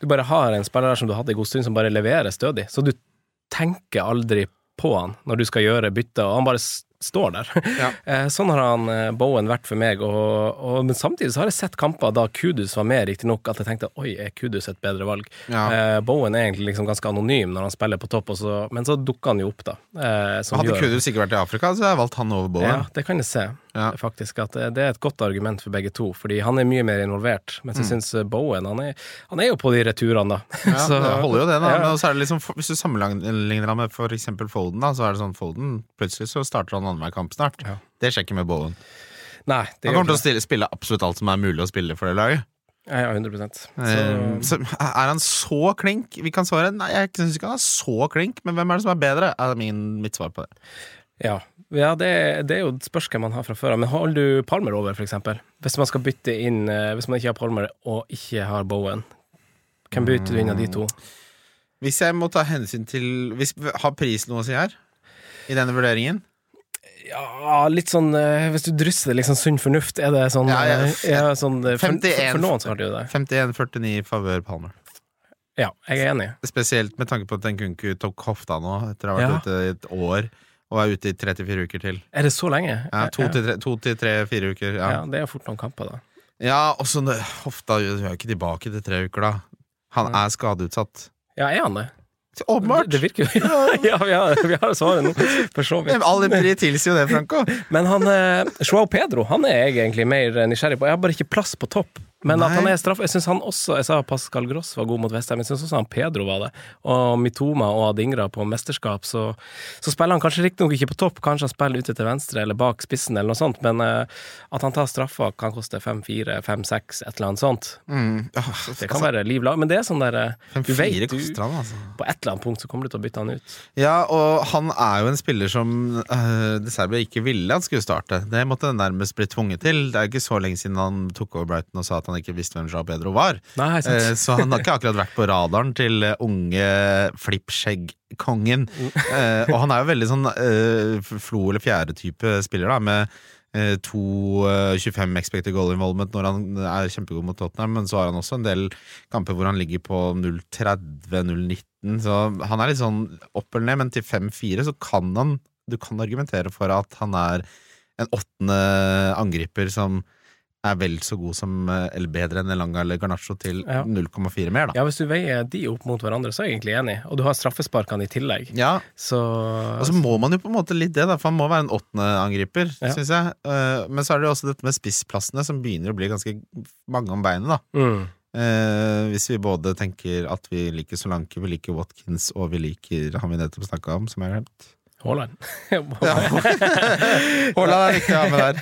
du bare har en spiller der som du hadde en god stund, som bare leverer stødig. Så du tenker aldri på han når du skal gjøre bytte, og han bare står der. Ja. Eh, Sånn har han eh, Bowen vært for meg, og, og, men samtidig så har jeg sett kamper da Kudus var med, riktignok, at jeg tenkte oi, er Kudus et bedre valg? Ja. Eh, Bowen er egentlig liksom ganske anonym når han spiller på topp, så, men så dukker han jo opp, da. Eh, som Hadde gjør- Kudus ikke vært i Afrika, så hadde jeg valgt han over Bowen. ja, det kan jeg se, Ja. faktisk. At det, det er et godt argument for begge to, fordi han er mye mer involvert. Mens jeg syns Bowen, han er, han er jo på de returene, da. Mm. Ja, Så- det holder jo det, da. Men så er det liksom, hvis du sammenligner han med for eksempel Foden, da, så er det sånn Foden Plutselig så starter han annenhver kamp snart. Ja. Det skjer ikke med Bowen. Nei, det Han kommer til å stille, spille absolutt alt som er mulig å spille for det laget. Ja, ja, 100 så, Eh, så er han så klink? Vi kan svare nei, jeg syns ikke han er så klink, men hvem er det som er bedre? Er min, mitt svar på det. Ja, ja det, det, er jo et spørs man har fra før av. Men holder du Palmer over, eksempel? Hvis man skal bytte inn eh, Hvis man ikke har Palmer og ikke har Bowen, hvem bytter du inn av de to? Hvis jeg må ta hensyn til hvis, Har pris noe å si her? I denne vurderingen? Ja, litt sånn eh, Hvis du drysser det liksom sunn fornuft, er det sånn Ja, ja, Er ja, sånn eh, for, 51 for, noen så har det jo det. 51-49 i favør Palmer. Ja, jeg er enig. Spesielt med tanke på at Nkunku tok hofta nå, etter å ha vært ute i et år, og er ute i 3-4 uker til. Er det så lenge? Ja, To til tre-fire uker. ja. Ja, det er fort noen kamper, da. ja og så hofta du er ikke tilbake til tre uker, da. Han er skadeutsatt. Ja, er han det? Åpenbart! Det, det virker jo Ja, vi har, vi har svaret nå, for så vidt. All empiri tilsier jo det, Franco. Men han eh, Joao Pedro han er jeg egentlig mer nysgjerrig på. Jeg har bare ikke plass på topp. Men at han er straff Jeg synes han også Jeg sa Pascal Gross var god mot Vestheim, jeg syns også han Pedro var det. Og Mitoma og Adingra på mesterskap, så, så spiller han kanskje riktignok ikke på topp, kanskje han spiller ute til venstre eller bak spissen eller noe sånt, men uh, at han tar straffa kan koste 5-4, 5-6, et eller annet sånt. Mm. Åh, Det kan være liv lag, men det er sånn der eh, Du vet du han, altså. På et eller annet punkt så kommer du til å bytte han ut. Ja, og han er jo en spiller som uh, De Serbia ikke ville han skulle starte. Det måtte han nærmest bli tvunget til. Det er ikke så lenge siden han tok over Brighton og sa at han ikke visste hvem Jean Pedro var. Nei. Eh, så han har ikke akkurat vært på radaren til eh, unge flippskjegg-kongen. Eh, og han er jo veldig sånn flo- eller fjerde-type spiller, da, med eh, 2,25 expected goal involvement når han er kjempegod mot Tottenham, men så har han også en del kamper hvor han ligger på 0-30-0-19, så han er litt sånn opp eller ned, men til 5-4 så kan han Du kan argumentere for at han er en åttende angriper som er vel så god som, eh, eller bedre enn Elanga eller Garnaccio til Ja. 0,4 mer, da. Ja, hvis du veier de opp mot hverandre, så er jeg egentlig enig. Og du har straffesparkene i tillegg. Ja, Så og så må man jo på en måte litt det, da, for han må være en åttende angriper, Ja. syns jeg. Eh, Men så er det jo også dette med spissplassene, som begynner å bli ganske mange om beinet, da. mm. Eh, hvis vi både tenker at vi liker Solanke, vi liker Watkins, og vi liker han vi nettopp snakka om, som jeg har glemt. Haaland. Haaland er viktig å ha med der.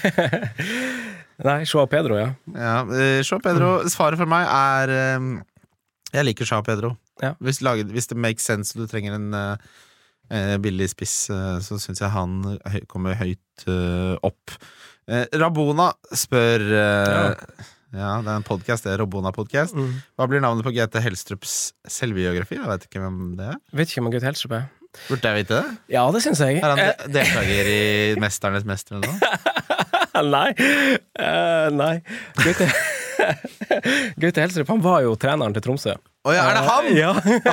Nei, Joao Pedro, ja. Ja, eh, Jean Pedro, svaret for meg er eh, Jeg liker Joao Pedro. Ja. Hvis, laget, hvis det makes sense og du trenger en eh, eh, billig spiss, uh, så syns jeg han høy, kommer høyt uh, opp. Eh, Rabona spør eh, ja. det er en podkast, det er Rabona-podkast. Mm. Hva blir navnet på GT Helstrups selvbiografi? Jeg vet ikke hvem det er. Vet ikke hvem Gaute Helstrup er. Burde jeg vite det? Ja, det syns jeg. Er han Eh, deltaker i Mesternes mester eller noe? nei. Uh, nei. Gaute Gaute Helstrup han var jo treneren til Tromsø. Å ja, er det han?! Ja.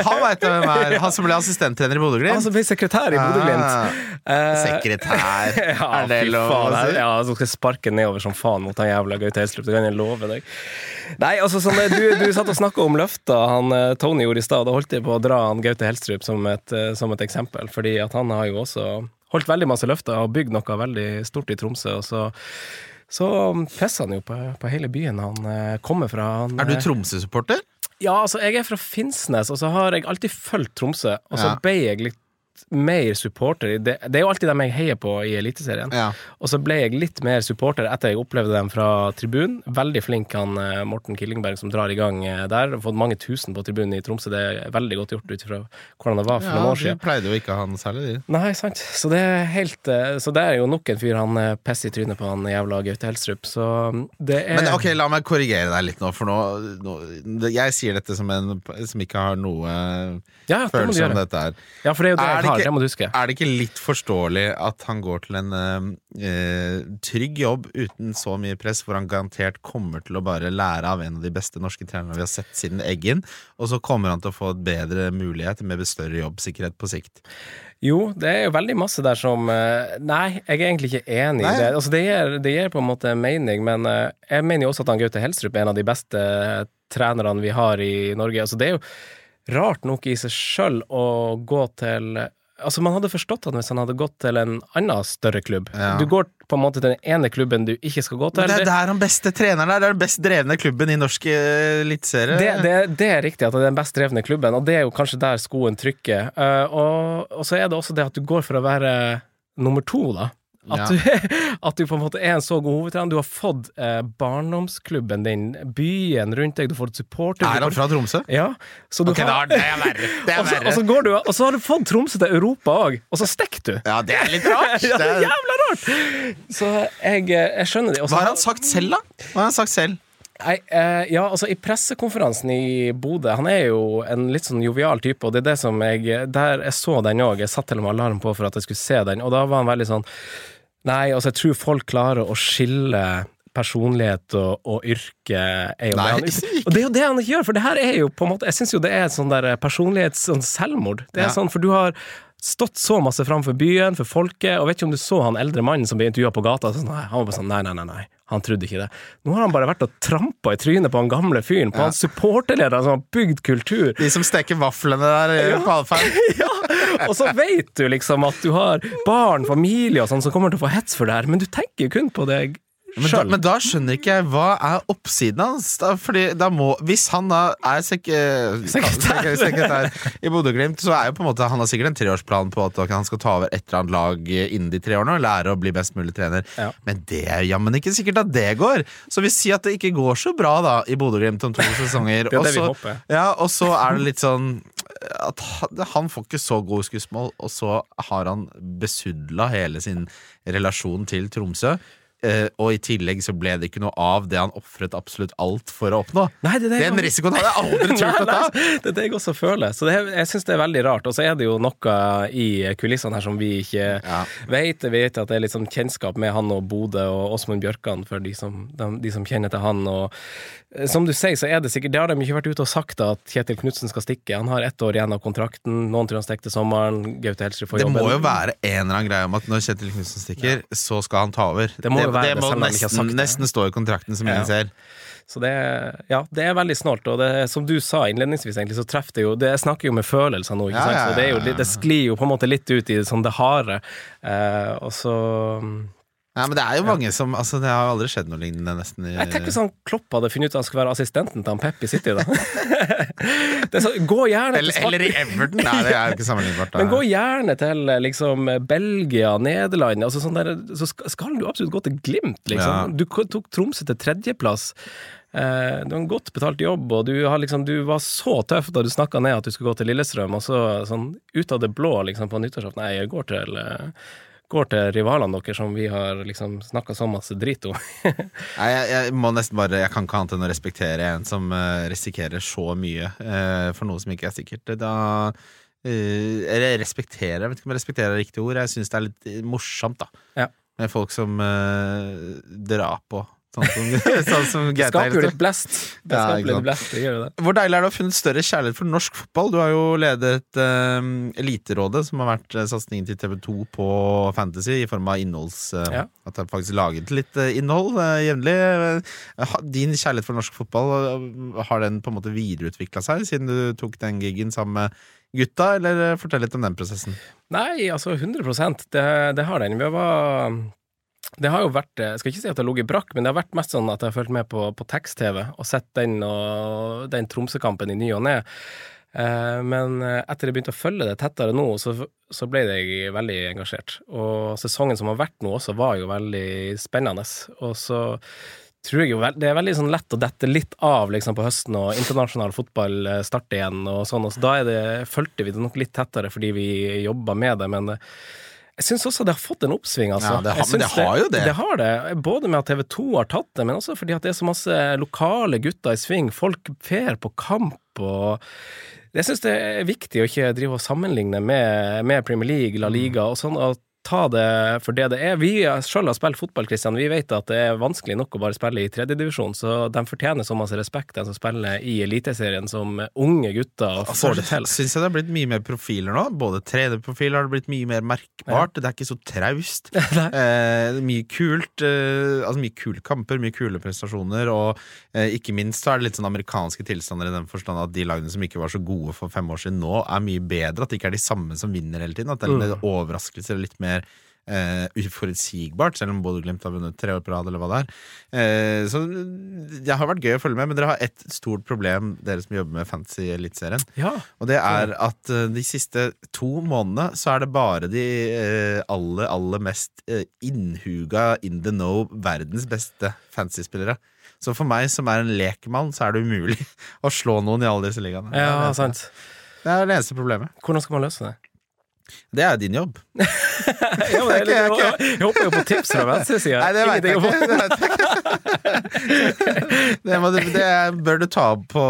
Han vet hvem er. Han som ble assistenttrener i Bodø-Glimt? Han som ble sekretær i Bodø-Glimt. Ah, Eh, sekretær. Ja, er det lov å si? Ja, så skal jeg sparke nedover som faen mot han jævla Gaute Helstrup, det kan jeg love deg. Nei, altså, sånn, du, du satt og snakka om løfta han eh, Tony gjorde i stad, da holdt jeg på å dra han Gaute Helstrup som et, eh, som et eksempel, fordi at han har jo også holdt veldig masse løfter og bygd noe veldig stort i Tromsø, og så så pisser han jo på, på hele byen han eh, kommer fra. Han, Er du eh, Tromsø-supporter? ja, altså, jeg er fra Finnsnes, og så har jeg alltid fulgt Tromsø, og så Ja. ble jeg litt mer supporter. Det, det er jo alltid dem jeg heier på i Eliteserien. Ja. Og så ble jeg litt mer supporter etter jeg opplevde dem fra tribunen. Veldig flink han eh, Morten Killingberg som drar i gang eh, der. Fått mange tusen på tribunen i Tromsø. Det er veldig godt gjort ut ifra hvordan det var for ja, noen år de siden. pleide jo ikke han særlig, de. Nei, sant. Så det er helt eh, Så det er jo nok en fyr han pisser i trynet på, han jævla Gaute Helstrup. Så mm, det er Men ok, la meg korrigere deg litt nå, for nå, nå Jeg sier dette som en som ikke har noe ja, det følelse om dette her. Ja, for det er jo det Er jeg det ikke- Det må du huske. Er det ikke litt forståelig at han går til en eh, eh, trygg jobb uten så mye press, hvor han garantert kommer til å bare lære av en av de beste norske trenerne vi har sett siden Eggen, og så kommer han til å få et bedre mulighet med større jobbsikkerhet på sikt? Jo, det er jo veldig masse der som eh, Nei, jeg er egentlig ikke enig Nei. i det. Altså, det, gir, det gir på en måte mening, men eh, jeg mener jo også at han Gaute Helstrup er en av de beste trenerne vi har i Norge. Altså, det er jo rart nok i seg sjøl å gå til Altså, man hadde forstått han hvis han hadde gått til en annen større klubb. Ja. Du går på en måte til den ene klubben du ikke skal gå til. Men det er der han beste treneren er! Det er den best drevne klubben i norsk eh, eliteserie. Det, det, det er riktig at det er den best drevne klubben, og det er jo kanskje der skoen trykker. Uh, og, og så er det også det at du går for å være nummer to, da. At, du, at du på en måte er en så god hovedtrener. Du har fått eh, barndomsklubben din, byen rundt deg, du får et supporter... Er han fra Tromsø? Ja. Så du Ok, da, har, det er verre. Det er og, så, og, så går du, og så har du fått Tromsø til Europa òg, og så stikker du! Ja, det er litt rart. Ja, Det er er... jævla rart! Så jeg, eh, jeg skjønner det. Også, Hva har han sagt selv, da? Hva har han sagt selv? Nei, eh, ja, altså I pressekonferansen i Bodø Han er jo en litt sånn jovial type, og det er det som jeg Der jeg så den òg. Jeg satt til og med alarm på for at jeg skulle se den, og da var han veldig sånn Nei, altså, jeg tror folk klarer å skille personlighet og, og yrke er jo Nei, det han, Og det er jo det han ikke gjør, for det her er jo på en måte Jeg syns jo det er et sånn der personlighets sånn selvmord. Det er Ja. sånn, for du har stått så masse framfor byen, for folket, og vet ikke om du så han eldre mannen som ble intervjua på gata. Sånn, nei, han var bare sånn, nei, nei, nei, nei, han trodde ikke det. Nå har han bare vært og trampa i trynet på han gamle fyren, på han supporterlederen som har bygd kultur. De som steker vaflene der eh, på allferd. Ja, og så vet du liksom at du har barn, familie og sånn som kommer til å få hets for det her, men du tenker jo kun på deg Men da, men da skjønner ikke jeg hva er oppsiden hans. Da, fordi da må, Hvis han da er sek Sekretær. sekretær i Bodø-Glimt, så er jo på en måte han har sikkert en treårsplan på at han skal ta over et eller annet lag innen de tre årene og lære å bli best mulig trener. Ja. Men det er jammen ikke sikkert at det går. Så vi sier at det ikke går så bra da i Bodø-Glimt om to sesonger. Er og så- Ja, og så er det litt sånn at han- han får ikke så gode skussmål, og så har han besudla hele sin relasjon til Tromsø. Eh, og i tillegg så ble det ikke noe av det han ofret absolutt alt for å oppnå. Nei, det er det jeg- risikoen hadde jeg aldri turt å ta! Det er det jeg også føler. Så det, er- jeg syns det er veldig rart. Og så er det jo noe i kulissene her som vi ikke Ja. vet. Vi vet at det er litt sånn kjennskap med han og Bodø og Åsmund Bjørkan, for de som, de, de som kjenner til han. Og eh, som du sier, så er det sikkert Det har de ikke vært ute og sagt at Kjetil Knutsen skal stikke. Han har ett år igjen av kontrakten. Noen tror han stikker til sommeren. Gaute Helsrud får Det må jo være en eller annen greie om at når Kjetil Knutsen stikker, så skal han ta over. Det må jo være det, må selv om ikke har nesten, sagt det. nesten stå i kontrakten, som ingen ser. Så det, ja, det er veldig snålt. Og det, som du sa innledningsvis, egentlig, så treffer det jo det, Jeg snakker jo med følelser nå, ikke sant? Så det, jo, det sklir jo på en måte litt ut i sånn det harde. Eh, og så Nei, men det er jo mange som Altså, det har aldri skjedd noe lignende, nesten. I, Jeg tenker han Klopp hadde funnet ut at han skulle være assistenten til han Pep i City, da. det så, gå gjerne til eller, eller i Everton! Nei, det er jo ikke sammenlignbart. Men gå gjerne til liksom Belgia, Nederland altså sånn der, Så skal, du absolutt gå til Glimt, liksom. Ja. Du tok Tromsø til tredjeplass. Uh, du har en godt betalt jobb, og du, har liksom, du var så tøff da du snakka ned at du skulle gå til Lillestrøm, og så sånn ut av det blå liksom på nyttårsaften Nei, jeg går til eh, Går til rivalene deres som vi har liksom snakka så masse drit om. Nei, jeg, jeg må nesten bare Jeg kan ikke annet enn å respektere en som eh, risikerer så mye eh, for noe som ikke er sikkert. Da eh, Eller respekterer, jeg vet ikke om jeg respekterer er riktig ord. Jeg syns det er litt morsomt, da. Ja. Med folk som drar på. Sånn som, sånn som Det skaper litt blest. Det skaper litt blest, det gjør det. Hvor deilig er det å ha funnet større kjærlighet for norsk fotball? Du har jo ledet eh, Eliterådet, som har vært eh, satsingen til TV2 på Fantasy, i form av innholds... eh, Ja. At det er faktisk laget litt eh, innhold eh, jevnlig. Din kjærlighet for norsk fotball, har den på en måte videreutvikla seg siden du tok den gigen sammen med gutta, eller fortell litt om den prosessen? Nei, altså 100 det, det har den. Vi var det har jo vært Jeg skal ikke si at det har ligget brakk, men det har vært mest sånn at jeg har fulgt med på, på tekst-TV og sett den, og, den Tromsø-kampen i ny og ne. Eh, men eh, etter jeg begynte å følge det tettere nå, så, så ble jeg veldig engasjert. Og sesongen som har vært nå også, var jo veldig spennende. Og så tror jeg jo Det er veldig sånn lett å dette litt av liksom på høsten, og internasjonal fotball eh, starter igjen, og sånn. Og så da er det, fulgte vi det nok litt tettere fordi vi jobba med det, men eh, jeg syns også det har fått en oppsving, altså. Ja, det har- men det har jo det. Det har det. Både med at TV 2 har tatt det, men også fordi at det er så masse lokale gutter i sving. Folk fer på kamp og Jeg syns det er viktig å ikke drive og sammenligne med, med Premier League, La Liga og sånn. og ta det for det det er. Vi sjøl har spilt fotball, Kristian. Vi vet at det er vanskelig nok å bare spille i tredjedivisjon, så de fortjener så masse respekt, de som spiller i Eliteserien som unge gutter og får det til. Syns jeg det har blitt mye mer profiler nå. Både 3D-profiler har det blitt mye mer merkbart. Det er ikke så traust. Eh, mye kult. Eh, altså mye kule kamper, mye kule prestasjoner, og eh, ikke minst så er det litt sånn amerikanske tilstander i den forstand at de lagene som ikke var så gode for fem år siden nå, er mye bedre. At det ikke er de samme som vinner hele tiden. At det er litt Mm. overraskelser litt mer eh, uforutsigbart, selv om Bodø-Glimt har vunnet tre år på rad, eller hva det er. Eh, så det har vært gøy å følge med, men dere har ett stort problem, dere som jobber med Fantasy Eliteserien. Ja. Og det er at eh, de siste to månedene så er det bare de eh, aller, aller mest eh, innhuga in the know verdens beste fantasy-spillere. Så for meg som er en lekmann, så er det umulig å slå noen i alle disse ligaene. Ja, sant. Det er det eneste problemet. Hvordan skal man løse det? Det er din jobb. Ja, men, jeg, jeg jeg, håper jo på tips fra venstresida. Nei, det veit jeg ikke. Det, det, bør du ta opp på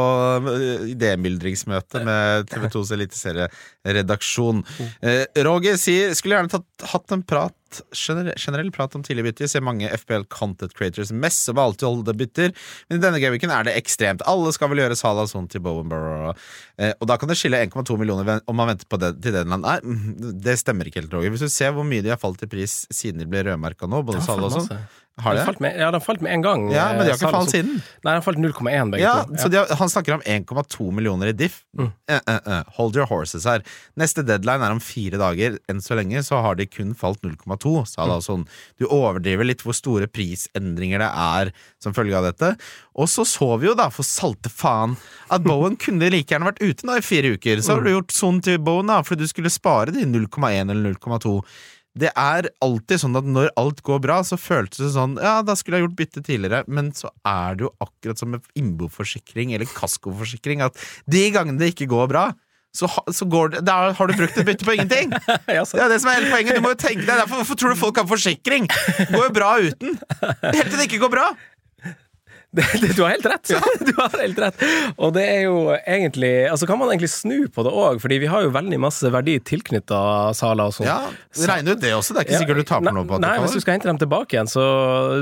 idémyldringsmøte med TV2s eliteserieredaksjon. Eh, Roger sier skulle gjerne tatt, hatt en prat generell, generell prat om tidlige bytter. Ser mange FPL content creators messe om alltid holde bytter, men i denne gameweeken er det ekstremt. Alle skal vel gjøre Salah sånn til Bowenborough. Eh, og da kan det skille 1,2 millioner om man venter på det til den Nei, mm, det stemmer ikke helt, Roger. Hvis du ser hvor mye de har falt i pris siden de ble rødmerka nå, både Salah og sånn. Har Det det? falt med, ja, den falt med en gang. Ja, men de har eh, ikke falt siden. Nei, den falt 0,1 begge Ja, to. så de har, Han snakker om 1,2 millioner i diff. Mm. Uh, uh, uh. Hold your horses her. Neste deadline er om fire dager. Enn så lenge så har de kun falt 0,2. Sa Mm. sånn. Du overdriver litt hvor store prisendringer det er som følge av dette. Og så så vi jo, da, for salte faen, at Bowen kunne like gjerne vært ute nå i fire uker. Så har du gjort sånn til Bowen, da, fordi du skulle spare de 0,1 eller 0,2. Det er alltid sånn at når alt går bra, så føltes det sånn Ja, da skulle jeg gjort bytte tidligere, men så er det jo akkurat som med innboforsikring eller kaskoforsikring, at de gangene det ikke går bra, så, ha, så går det, da har du brukt et bytte på ingenting! Ja, Det er det som er hele poenget. Du må jo tenke deg derfor, Hvorfor tror du folk har forsikring? Det går jo bra uten. Helt til det ikke går bra. Det, det, du har helt rett! Du har helt rett. Og det er jo egentlig Altså kan man egentlig snu på det òg, fordi vi har jo veldig masse verdi tilknytta saler og sånn. Ja, Regn ut det også. Det er ikke sikkert du taper noe på at Nei, du hvis du skal hente dem tilbake igjen, så,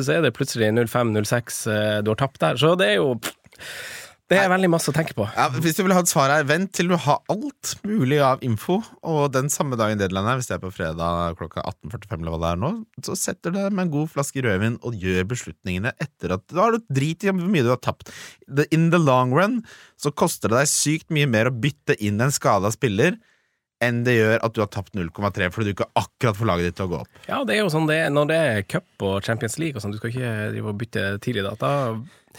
så er det plutselig 05-06 du har tapt der. Så det er jo Det er veldig masse å tenke på. Ja, hvis du vil ha et svar her, vent til du har alt mulig av info, og den samme dagen deadline her, hvis det er på fredag klokka 18.45 eller hva det er nå, så setter du deg med en god flaske rødvin og gjør beslutningene etter at Da har du drit i hvor mye du har tapt. In the long run så koster det deg sykt mye mer å bytte inn en skada spiller enn det gjør at du har tapt 0,3 fordi du ikke akkurat får laget ditt til å gå opp. Ja, det er jo sånn det er når det er cup og Champions League og sånn, du skal ikke drive og bytte tidlig da. da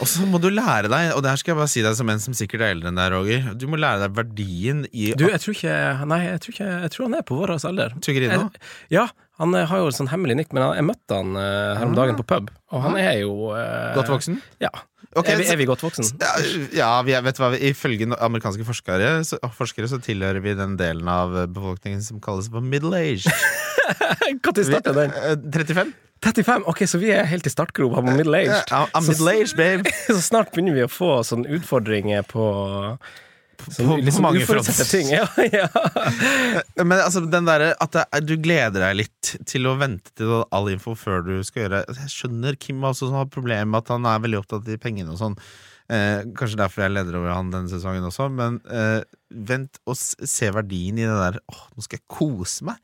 Og så må du lære deg, og det her skal jeg bare si deg som en som sikkert er eldre enn deg, Roger, du må lære deg verdien i Du, jeg tror ikke Nei, jeg tror, ikke, jeg tror han er på vår alder. Tyggerino? Ja, han har jo sånn hemmelig nikk, men jeg møtte han eh, her om dagen på pub, og han er jo eh, Godt voksen? Ja. Ok, er, vi, er vi godt voksen? Ja, ja vi vet du hva, ifølge amerikanske forskere så, forskere så tilhører vi den delen av befolkningen som kalles for middle age. Når starta den? Eh, 35? 35? Ok, så vi er helt i startgropa på middle age. Yeah, I'm middle age, babe. Så snart begynner vi å få sånne utfordringer på sånn, på liksom mange fronter. ting. Ja, ja. Men altså, den derre at det, er- du gleder deg litt til å vente til all info før du skal gjøre Jeg skjønner Kim også som har problemer med at han er veldig opptatt i pengene og sånn. Eh, kanskje derfor jeg leder over han denne sesongen også, men eh, vent og se verdien i det der Åh, nå skal jeg kose meg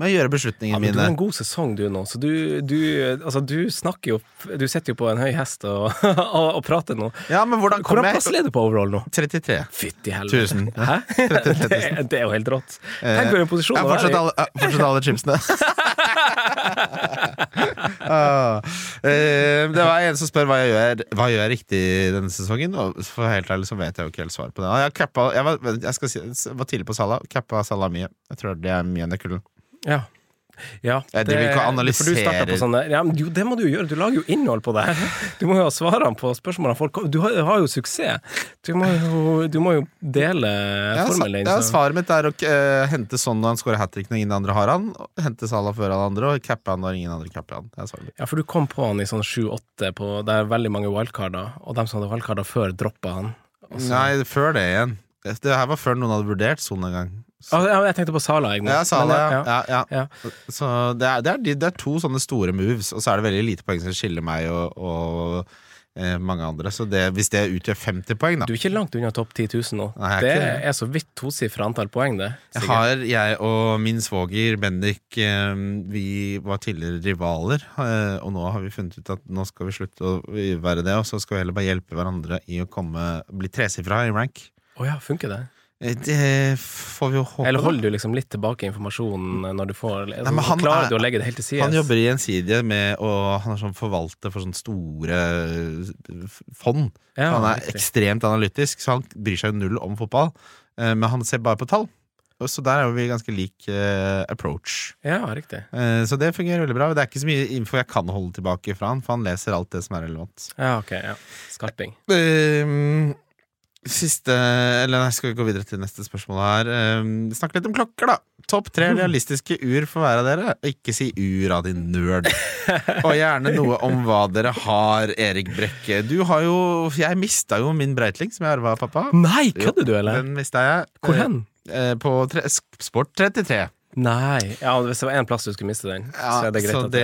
med å gjøre Ja, mine. du har en god sesong du nå, så du, du, altså, du snakker jo Du sitter jo på en høy hest og, og, og prater nå. Ja, men hvordan Hvordan kommer plass leder du på overall nå? 33. Fytti helvete. Tusen. Hæ? Det, er- det er jo helt rått. Tenk på den posisjonen. Har fortsatt alle, fortsatt alle chipsene. Ah, eh, det var en som spør hva jeg gjør Hva gjør jeg riktig denne sesongen. Og for helt ærlig så vet jeg jo ikke helt svar på det. Jeg, kappa, jeg, var, jeg si, var tidlig på Salah. Cappa Salah mye. Jeg tror det er mye av nøkkelen. Ja. Ja, Jeg vil ikke for du på sånne, ja, men jo, Det må du jo gjøre, du lager jo innhold på det her. Du må jo ha svarene på spørsmålene folk Du har, har jo suksess. Du må jo, du må jo dele Ja, formelen ja, svaret mitt er å uh, hente sånn når han scorer hat trick når ingen andre har han. Hente Salah før alle andre, og cappe han når ingen andre capper han. Det. Ja, for du kom på han i sånn sju-åtte, det er veldig mange wildcarder, og dem som hadde wildcarder før, droppa han. Også. Nei, før det igjen. Det her var før noen hadde vurdert sånn en gang. Ah, jeg tenkte på Sala, jeg ja, Sala Men ja. ja, ja. ja. Så det er, det, er, de- det er to sånne store moves, og så er det veldig lite poeng som skiller meg og, og eh, mange andre. Så det, hvis det utgjør 50 poeng, da Du er ikke langt unna topp 10 000 nå. Nei, det ikke er så vidt tosifra antall poeng, det. jeg har, jeg og min svoger Bendik eh, Vi var tidligere rivaler, eh, og nå har vi funnet ut at nå skal vi slutte å være det, og så skal vi heller bare hjelpe hverandre i å komme bli tresifra i rank. Å ja, funker det? Eh, Det får vi jo håpe. Eller holder du liksom litt tilbake informasjonen når du får Nei, men han Klarer er- du å legge det helt til side? Han jobber i Gjensidige med å Han er sånn forvalter for sånne store eh, fond. Ja, han er riktig. ekstremt analytisk, så han bryr seg jo null om fotball. Eh, Men han ser bare på tall. Så der er jo vi ganske lik approach. Ja, riktig. Så det fungerer veldig bra. Det er ikke så mye info jeg kan holde tilbake fra han, for han leser alt det som er relevant. Ja, ok. ja Skarping. Eh, Siste Eller nei, skal vi gå videre til neste spørsmål her. Um, Snakk litt om klokker, da. Topp tre realistiske ur for hver av dere. Ikke si ur av din nerd. Og gjerne noe om hva dere har, Erik Brekke. Du har jo Jeg mista jo min Breitling, som jeg arva av pappa. Nei, kødder du, eller? Den mista jeg. Hvor hen? Eh, På tre, Sport 33. Nei. Ja, hvis det var én plass du skulle miste den, så er det greit så at det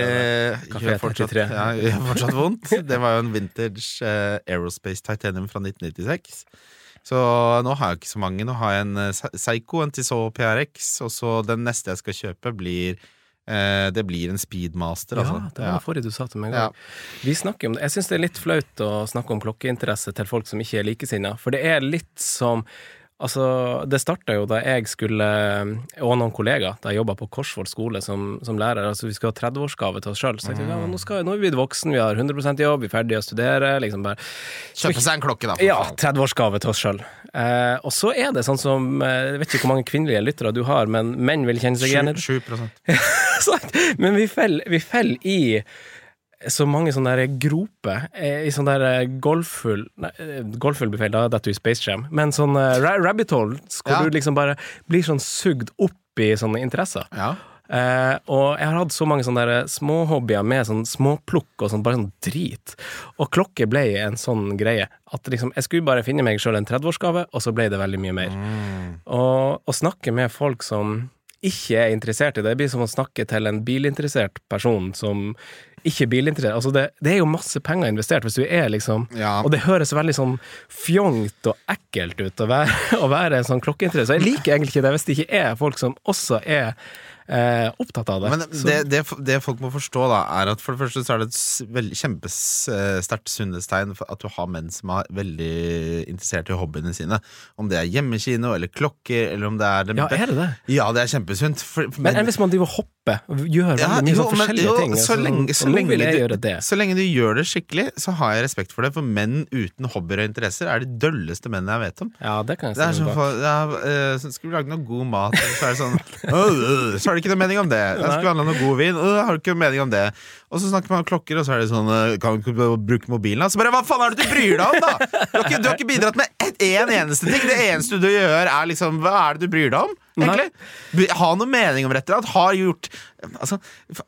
det gjør fortsatt, ja, gjør fortsatt vondt. Det var jo en vintage eh, Aerospace Titanium fra 1996. Så nå har jeg ikke så mange. Nå har jeg en eh, Psycho, Seiko, en Tissot PRX, og så den neste jeg skal kjøpe, blir eh, Det blir en Speedmaster, altså. Ja, det var det forrige du sa til meg. Ja. Vi snakker om det. Jeg syns det er litt flaut å snakke om klokkeinteresse til folk som ikke er likesinna, for det er litt som Altså, det starta jo da jeg skulle, og noen kollegaer, da jeg jobba på Korsvoll skole som, som lærer. Altså, vi skulle ha 30-årsgave til oss sjøl. Så jeg tenkte, ja, nå, skal, nå er vi blitt voksen, vi har 100% jobb, vi er ferdige å studere. Liksom bare Kjøpe seg en klokke, da. Ja, faen. 30-årsgave til oss sjøl. Eh, og så er det sånn som eh, Jeg vet ikke hvor mange kvinnelige lyttere du har, men menn vil kjenne seg igjen i det. 7 Men vi faller i så mange sånne der groper, eh, i sånn der eh, golfhull Nei, eh, golfhull blir feil, da detter du i Space Jam. Men sånn ra rabbit holes, hvor Ja. du liksom bare blir sånn sugd opp i sånne interesser. Ja. Eh, og jeg har hatt så mange sånne småhobbyer med sånn småplukk og sånn, bare sånn drit. Og klokke ble en sånn greie. At liksom, jeg skulle bare finne meg sjøl en 30-årsgave, og så ble det veldig mye mer. Og å snakke med folk som ikke er interessert i det, det blir som å snakke til en bilinteressert person som ikke er bilinteressert. Altså det, det er jo masse penger investert hvis du er liksom Ja. Og det høres veldig sånn fjongt og ekkelt ut å være, å være en sånn klokkeinteressert. Så jeg liker egentlig ikke det hvis det ikke er folk som også er eh, opptatt av det. Men det, det, det folk må forstå, da, er at for det første så er det et veldig- kjempesterkt sunnhetstegn at du har menn som er veldig interessert i hobbyene sine. Om det er hjemmekino eller klokker, eller om det er ja, er det det? Ja, det er kjempesunt. For, Men men hvis man driver og hopper og gjøre Ja, mye jo, sånn forskjellige jo, ting? så altså, lenge- så lenge vil jeg du- gjøre det. Så lenge du gjør det skikkelig, så har jeg respekt for det. For menn uten hobbyer og interesser er de dølleste mennene jeg vet om. Ja, det kan jeg Det sånn, for, ja, øh, så Skal vi lage noe god mat, så er det sånn «Åh, øh», Så har du ikke noe mening om det. Jeg skulle handla noe god vin, «Åh, har du ikke noe mening om det. Og så snakker man om klokker, og så er det sånn øh, Kan du ikke bruke mobilen? Så bare hva faen er det du bryr deg om, da?! Du har ikke, du har ikke bidratt med én eneste ting. Det eneste du gjør, er liksom Hva er det du bryr deg om? Egentlig? Ha noe mening om rett og slett. Har gjort Altså,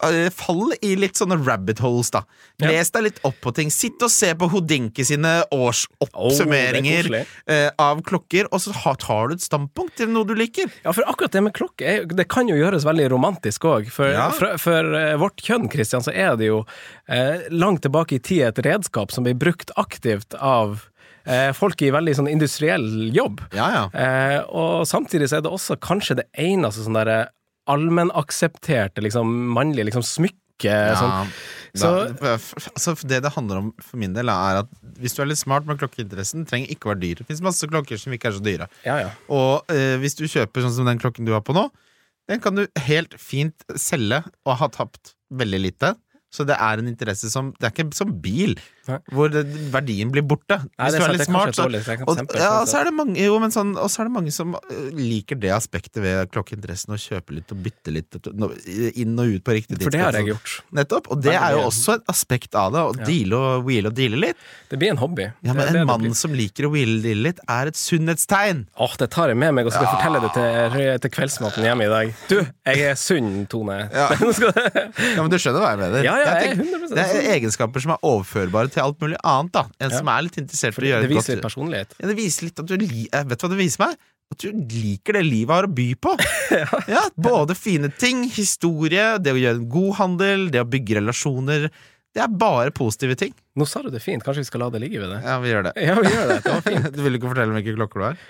øh, fall i litt sånne rabbit holes, da. Ja. Les deg litt opp på ting. Sitt og se på Hodinke sine årsoppsummeringer oh, eh, av klokker, og så tar du et standpunkt til noe du liker. Ja, for akkurat det med klokke, det kan jo gjøres veldig romantisk òg. For, Ja. for, for eh, vårt kjønn, Kristian, så er det jo eh, langt tilbake i tid et redskap som blir brukt aktivt av eh, folk i veldig sånn industriell jobb. Ja, ja. Eh, og samtidig så er det også kanskje det eneste sånn derre allmennaksepterte liksom, mannlige liksom, smykke. Sånn. Da, altså det det handler om for min del, er at hvis du er litt smart med klokkeinteressen, trenger ikke å være dyr. Det fins masse klokker som ikke er så dyre. Ja, ja. Og eh, hvis du kjøper sånn som den klokken du har på nå, den kan du helt fint selge og ha tapt veldig lite. Så det er en interesse som Det er ikke som bil. Hvor det, verdien blir borte. Nei, Hvis du er litt smart, så og, ja, så er det mange, jo, men sånn, og så er det mange som øh, liker det aspektet ved klokkeinteressen, å kjøpe litt og bytte litt inn og ut på riktig For det har jeg gjort. Nettopp. Og det er jo også et aspekt av det, å Ja. deale og wheele og deale litt. Det blir en hobby. Ja, men en mann som liker å wheele og deale litt, er et sunnhetstegn. Åh, det tar jeg med meg og skal fortelle det til, til kveldsmaten hjemme i dag. Du, jeg er sunn, Tone. Ja. Ja, men Du skjønner hva jeg mener? Ja, ja, jeg er 100% det er egenskaper som er overførbare til alt mulig annet. da En Ja. som er litt interessert i å gjøre det et viser litt personlighet. ja, Det viser litt at du eh, Vet du hva det viser meg? At du liker det livet har å by på. ja, Både fine ting, historie, det å gjøre en god handel, det å bygge relasjoner. Det er bare positive ting. Nå sa du det fint, kanskje vi skal la det ligge ved det? Ja, vi gjør det. Ja, vi gjør det. Det var fint. Du vil ikke fortelle hvilke klokker du har?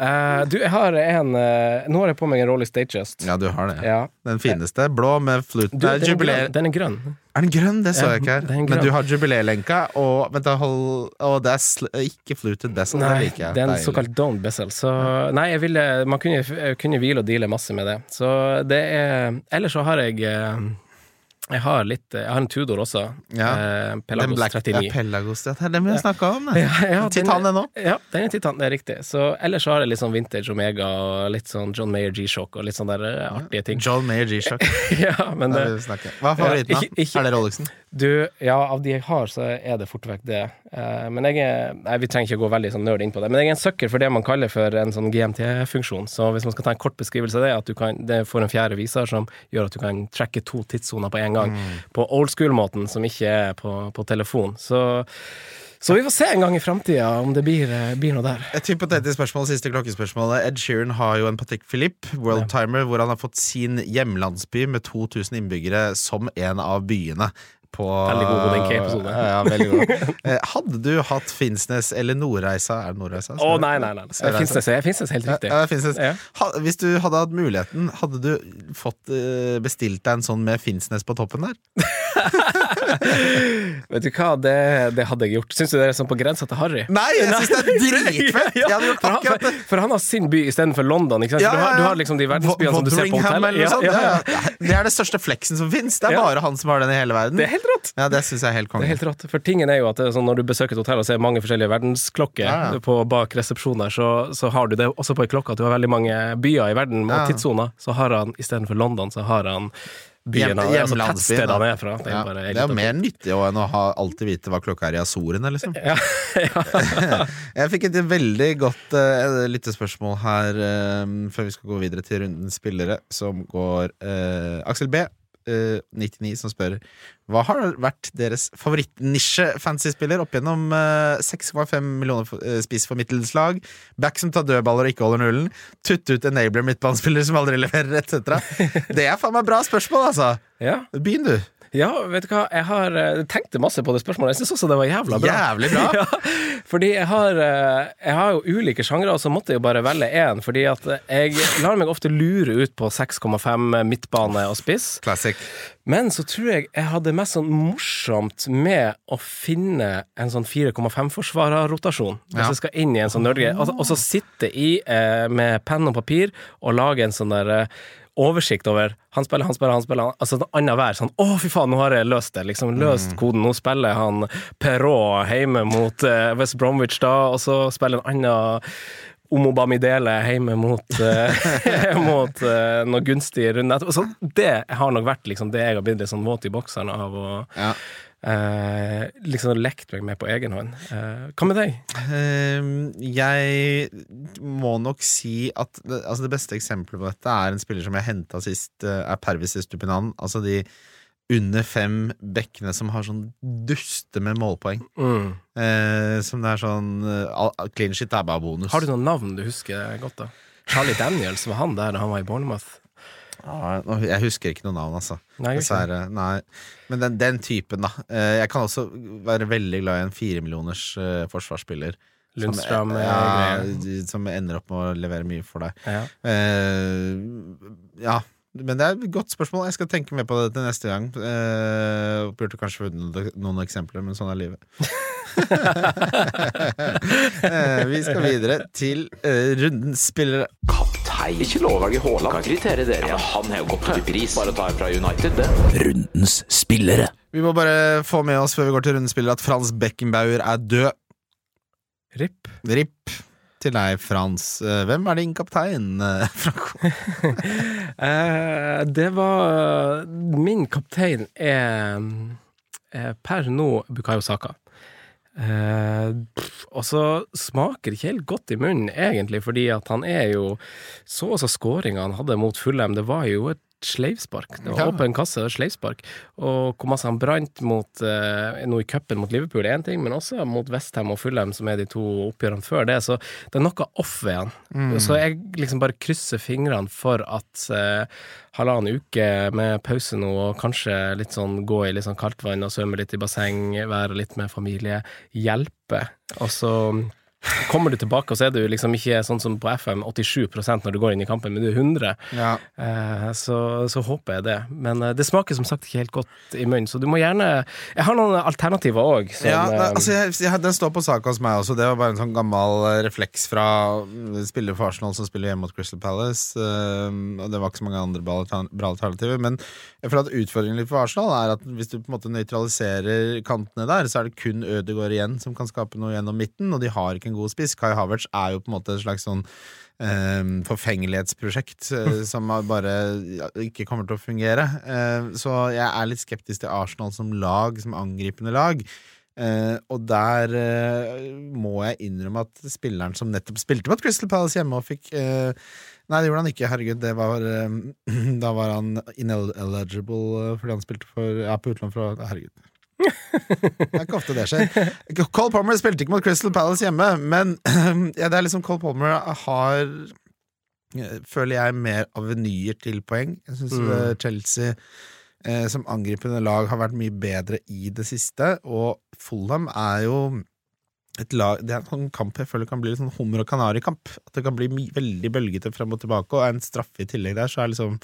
Eh, du, jeg har en uh, Nå har jeg på meg en Rolly Statejust. Ja, du har det. Ja. Den fineste. Blå med flute. Du, den, er den er grønn. Er den grønn? Det så Ja, jeg ikke her. er Men du har jubileelenka, og vent hold Og det er ikke fluted bezel. Det Nei, liker jeg. det er en såkalt don't bezel. Så nei, jeg ville Man kunne, jeg kunne hvile og deale masse med det. Så det er Ellers så har jeg eh, Jeg har litt Jeg har en Tudor også. Ja. Eh, Den Pelagos black- 39. Ja, Pelagos, ja, det den vi har snakka om. Ja, ja, den Titan, det nå. Ja, den er titan, det er riktig. Så ellers har jeg litt sånn vintage Omega og litt sånn John Mayer G-Shock og litt sånne der eh, artige ting. John Mayer G-Shock. ja, men det, Hva er favoritten, da? ikke- ikke- Er det Rolexen? Du, ja, av de jeg har, så er det fort vekk det. Eh, men jeg er Nei, vi trenger ikke gå veldig sånn nerd inn på det. Men jeg er en sucker for det man kaller for en sånn GMT-funksjon. Så hvis man skal ta en kort beskrivelse av det, at du kan Det får en fjerde viser som gjør at du kan trekke to tidssoner på en gang. På old school-måten, som ikke er på, på telefon. Så så vi får se en gang i framtida om det blir, eh, blir noe der. Et hypotetisk spørsmål, siste klokkespørsmålet. Ed Sheeran har jo en Patek Philippe, World Timer, hvor han har fått sin hjemlandsby med 2000 innbyggere som en av byene. På, Veldig god Hodin-K-episode. Ja, ja, veldig god. Eh, Hadde du hatt Finnsnes eller Nordreisa? Er det Nordreisa? Å, nei, nei, nei. Finnsnes er Finnsnes helt riktig. Ja, ja, Finnsnes. Ja. Hvis du hadde hatt muligheten, hadde du fått eh, bestilt deg en sånn med Finnsnes på toppen der? Vet du hva, det, det hadde jeg gjort. Syns du det er sånn på grensa til harry? Nei, jeg syns det er dritfett! Hadde gjort for, han, for, for han har sin by istedenfor London. Ikke sant? Ja, du, har, du har liksom de verdensbyene som du ser på Wotheringham hotell. eller noe sånt. Ja, ja, Ja, ja. Det er det største fleksen som fins. Det er Ja. bare han som har den i hele verden. Det er helt rått! Ja, det syns jeg er helt Det konge. er helt rått. For tingen er jo at er sånn, når du besøker et hotell og ser mange forskjellige verdensklokker Ja, ja. på bak resepsjoner, så, så har du det også på ei klokke at du har veldig mange byer i verden og Ja. tidssoner. Så har han istedenfor London, så har han byen han altså hjemlandsbyen, tettstedet han er fra. Det er, Ja, bare det er mer nyttig enn å ha, alltid vite hva klokka er i Azorene, liksom. Ja, ja. Jeg fikk et veldig godt uh, lyttespørsmål her eh, før vi skal gå videre til rundens spillere, som går uh, Aksel B. eh, 99 som spør Hva har vært deres favorittnisje-fantasy-spiller opp gjennom eh, 6,5 millioner uh, spissformiddelslag, back som tar dødballer og ikke holder nullen, tutt ut enabler midtbanespiller som aldri leverer, etc. Det er faen meg bra spørsmål, altså! ja. Begynn, du. Ja, vet du hva, jeg har tenkt masse på det spørsmålet. Jeg syns også det var jævla bra. Jævlig bra. ja, fordi jeg har, eh, jeg har jo ulike sjangre, og så måtte jeg jo bare velge én. Fordi at jeg lar meg ofte lure ut på 6,5 midtbane og spiss. Classic. Men så tror jeg jeg hadde mest sånn morsomt med å finne en sånn 4,5-forsvarerrotasjon. Hvis Ja. jeg skal inn i en sånn nerdgreie. Og, og så sitte i eh, med penn og papir og lage en sånn der eh, oversikt over han spiller, han spiller, han spiller Altså annenhver sånn Å, fy faen, nå har jeg løst det. Liksom løst koden. Nå spiller han Perrault hjemme mot uh, West Bromwich, da, og så spiller en annen Omobamidele hjemme mot, uh, mot uh, noe gunstig runde etterpå. Så det har nok vært liksom det jeg har blitt litt sånn våt i bokseren av å Ja. Eh, liksom lekt meg med på egen hånd. Eh, hva med deg? Ehm, jeg må nok si at altså det beste eksempelet på dette er en spiller som jeg henta sist, eh, er Pervis Estupinan. Altså de under fem bekkene som har sånn duste med målpoeng. Mm. Eh, som det er sånn eh, Clean shit er bare bonus. Har du noen navn du husker godt, da? Charlie Daniels, var han der da han var i Bournemouth? Ja, jeg husker ikke noe navn, altså. Nei. Dessverre. Nei. Men den, den typen, da. Eh, jeg kan også være veldig glad i en firemillioners uh, forsvarsspiller. Lundstrøm, som, ja, som ender opp med å levere mye for deg. Ja. Uh, ja, men det er et godt spørsmål. Jeg skal tenke mer på det til neste gang. Uh, burde kanskje funnet noen, eksempler, men sånn er livet. Eh, vi skal videre til uh, rundens spillere. Kaptein. Ikke lov å velge Haaland. Kan kritere dere. Ja, han har jo gått til pris. Bare ta en fra United, det. Rundens spillere. Vi må bare få med oss før vi går til rundens spillere at Frans Beckenbauer er død. RIP. RIP til deg, Frans. Eh, Hvem er din kaptein, eh, Franco? Eh, det var Min kaptein er, er per nå Bukayo Saka. Eh, og så smaker det ikke helt godt i munnen, egentlig, fordi at han er jo Så også skåringa han hadde mot Fulham, det var jo et sleivspark. Det var åpen kasse og sleivspark. Og hvor masse han brant mot eh, nå i cupen mot Liverpool, er én ting, men også mot Westham og Fulham, som er de to oppgjørene før det. Så det er noe off ved han. Så jeg liksom bare krysser fingrene for at eh, halvannen uke med pause nå, og kanskje litt sånn gå i litt sånn kaldt vann og svømme litt i basseng, være litt med familie, hjelper. Og så kommer du tilbake, og så er du liksom ikke sånn som på FM 87% når du går inn i kampen, men du er 100 Ja. Eh, så, så håper jeg det. Men eh, det smaker som sagt ikke helt godt i munnen, så du må gjerne Jeg har noen alternativer òg. Ja, altså jeg, jeg, Den står på sak hos meg også. Det var bare en sånn gammel eh, refleks fra spiller for Arsenal som spiller hjemme mot Crystal Palace. eh, og Det var ikke så mange andre bra alternativer. Men jeg føler at utfordringen litt for Arsenal er at hvis du på en måte nøytraliserer kantene der, så er det kun Ødegaard igjen som kan skape noe gjennom midten, og de har ikke en god spiss. Kai Havertz er jo på en måte et slags sånn eh, forfengelighetsprosjekt eh, som bare ja, ikke kommer til å fungere. Eh, så jeg er litt skeptisk til Arsenal som lag, som angripende lag. Uh, og der må jeg innrømme at spilleren som nettopp spilte mot Crystal Palace hjemme og fikk Nei, det gjorde han ikke. Herregud, det var Da var han ineligible fordi han spilte for Ja, på utlån fra Herregud. Det er ikke ofte det skjer. Cole Palmer spilte ikke mot Crystal Palace hjemme, men ja, det er liksom Cole Palmer har eh, Føler jeg mer avenyer til poeng. Jeg syns Mm. Chelsea eh, som angripende lag har vært mye bedre i det siste, og Fulham er jo et lag, Det er en kamp jeg føler kan bli litt sånn hummer og kanarikamp. At det kan bli veldig bølgete frem og tilbake, og er en straffe i tillegg der, så er liksom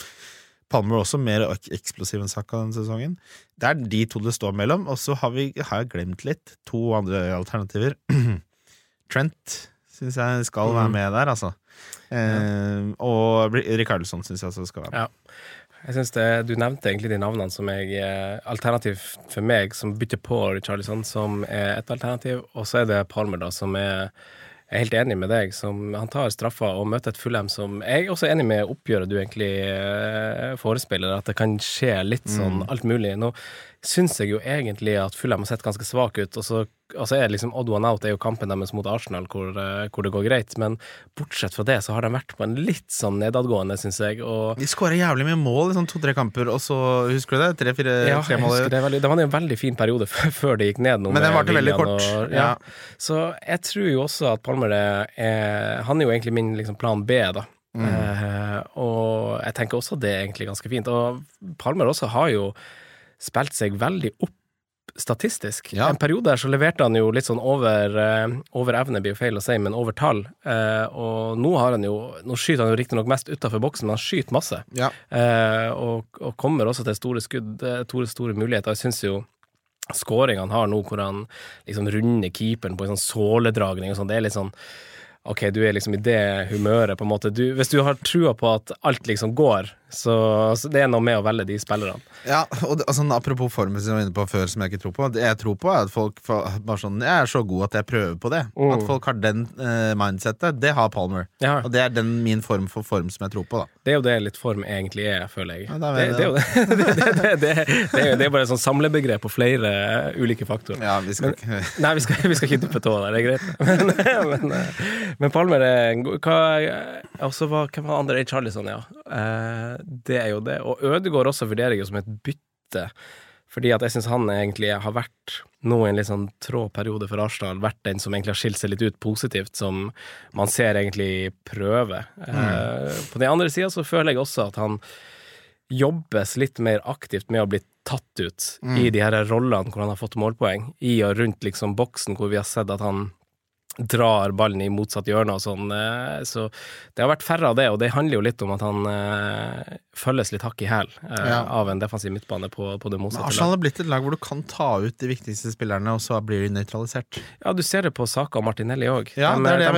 Palmer også mer ek- eksplosiv enn Saka denne sesongen. Det er de to det står mellom, og så har, vi, har jeg glemt litt to andre alternativer. Trent syns jeg skal være Mm. med der, altså. Eh, og Rikardsson syns jeg også skal være med. Ja. Jeg synes det, Du nevnte egentlig de navnene som jeg eh, Alternativ for meg, som bytter på Charlison, som er et alternativ. Og så er det Palmer, da, som er jeg er helt enig med deg. Som, han tar straffa og møter et Fulham som Jeg er også enig med oppgjøret du egentlig eh, forespeiler, at det kan skje litt sånn alt mulig. Nå syns jeg jo egentlig at Fulham har sett ganske svak ut, og så, og så er liksom odd one out er jo kampen deres mot Arsenal hvor, eh, hvor det går greit. Men bortsett fra det så har de vært på en litt sånn nedadgående, syns jeg. Og De skåra jævlig mye mål i sånn to-tre kamper, og så Husker du det? Tre-fire ja, tre mål. det, veldig, det var en veldig fin periode før de det gikk ned. noe. Men den varte veldig kort. Og, ja. Ja. Så jeg tror jo også at Palmer er, er Han er jo egentlig min liksom, plan B, da. Mm. Eh, og jeg tenker også det er egentlig ganske fint. Og Palmer også har jo spilt seg veldig opp statistisk. Ja. En periode der så leverte han jo litt sånn over, eh, over evne, blir jo feil å si, men over tall. Eh, og nå har han jo Nå skyter han jo riktignok mest utafor boksen, men han skyter masse. Ja. Eh, og, og kommer også til store skudd, eh, store, store muligheter. Jeg syns jo skåringa han har nå, hvor han liksom runder keeperen på en sånn såledragning og sånn, det er litt sånn Ok, du er liksom i det humøret, på en måte. Du, hvis du har trua på at alt liksom går, så, så det er noe med å velge de spillerne. Ja, og det, altså, Apropos formen som jeg var inne på før, som jeg ikke tror på. Det jeg tror på, er at folk bare sånn Jeg er så god at jeg prøver på det. Mm. At folk har den eh, mindsettet. Det har Palmer. Ja. Og det er den min form for form som jeg tror på, da. Det er jo det litt form egentlig er, føler jeg. Ja, det, det, er jo det, er det er bare et sånn samlebegrep på flere eh, ulike faktorer. Ja, vi skal ikke Nei, vi skal, vi skal ikke duppe tåa der, det er greit. Men, men, eh, men Palmer er en god hva, Og var hvem var andre? Charlison, ja. Eh, det er jo det. Og Ødegaard også vurderer jeg jo som et bytte. Fordi at jeg syns han egentlig har vært nå i en litt sånn trå periode for Arsenal, vært den som egentlig har skilt seg litt ut positivt, som man ser egentlig prøve. Eh, på den andre sida så føler jeg også at han jobbes litt mer aktivt med å bli tatt ut i de her rollene hvor han har fått målpoeng, i og rundt liksom boksen hvor vi har sett at han drar ballen i motsatt hjørne og sånn. eh, Så det har vært færre av det, og det handler jo litt om at han eh, følges litt hakk i hæl eh, Ja. av en defensiv midtbane på, på det motsatte motsatte Arsenal laget. har blitt et lag hvor du kan ta ut de viktigste spillerne, og så blir de nøytralisert. Ja, du ser det på Saka og Martinelli òg. Ja, de, de, ja.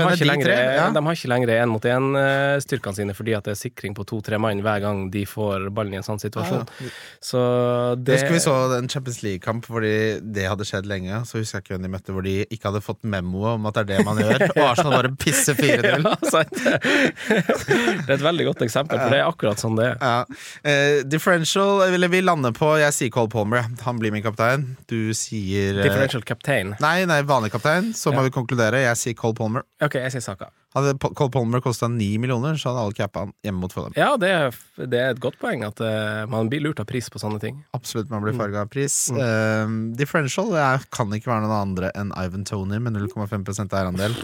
de har ikke lenger én mot én-styrkene sine fordi at det er sikring på to-tre mann hver gang de får ballen i en sånn situasjon. Så det husker vi så en Champions League-kamp hvor de, det hadde skjedd lenge. Så husker jeg ikke hvem de møtte, hvor de ikke hadde fått memoet om at det er det man gjør. Og Arsenal bare pisser 4-0. Ja, sant. Det er et veldig godt eksempel, for det er akkurat sånn det er. Ja. Uh, differential vil vi lander på Jeg sier Cole Palmer. Han blir min kaptein. Du sier uh, Differential kaptein? Nei, nei, vanlig kaptein. Så må Ja. vi konkludere. Jeg sier Cole Palmer. Ok, jeg sier Saka. Hadde Cole Palmer kosta ni millioner, så hadde alle cappa han hjemme mot Fulham. Ja, det er, det er et godt poeng at uh, man blir lurt av pris på sånne ting. Absolutt, man blir farga av pris. Eh, differential det er, kan ikke være noen andre enn Ivan Tony med 0,5% eierandel.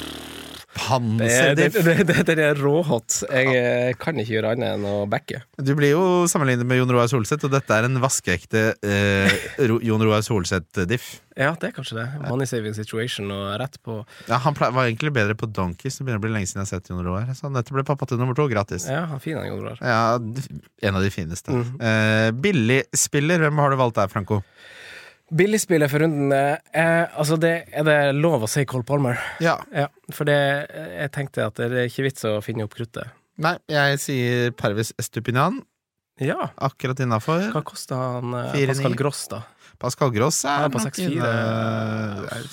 Han Det det, det, er råhot. Jeg eh, kan ikke gjøre annet enn å backe. Du blir jo sammenlignet med Jon Roar Solseth, og dette er en vaskeekte eh, Jon Roar Solseth-diff. Ja, det er kanskje det. Money saving situation og rett på Ja, han ple- var egentlig bedre på Donkeys. Det begynner å bli lenge siden jeg har sett Jon Roar. Så dette ble pappa til nummer to, gratis. Ja, han fin Jon Roar. Ja, en av de fineste. Mhm. Eh, Billigspiller, hvem har du valgt der, Franco? Billigspillet for runden er, Altså, det, er det lov å si Cole Palmer? Ja. Ja, for det, jeg tenkte at det er ikke vits å finne opp kruttet. Nei, jeg sier Pervis Estupinan. Ja, Akkurat innafor. hva kosta han eh, 4-9. Pascal Gross, da? Pascal Gross er er på nok 6-4. inne Jeg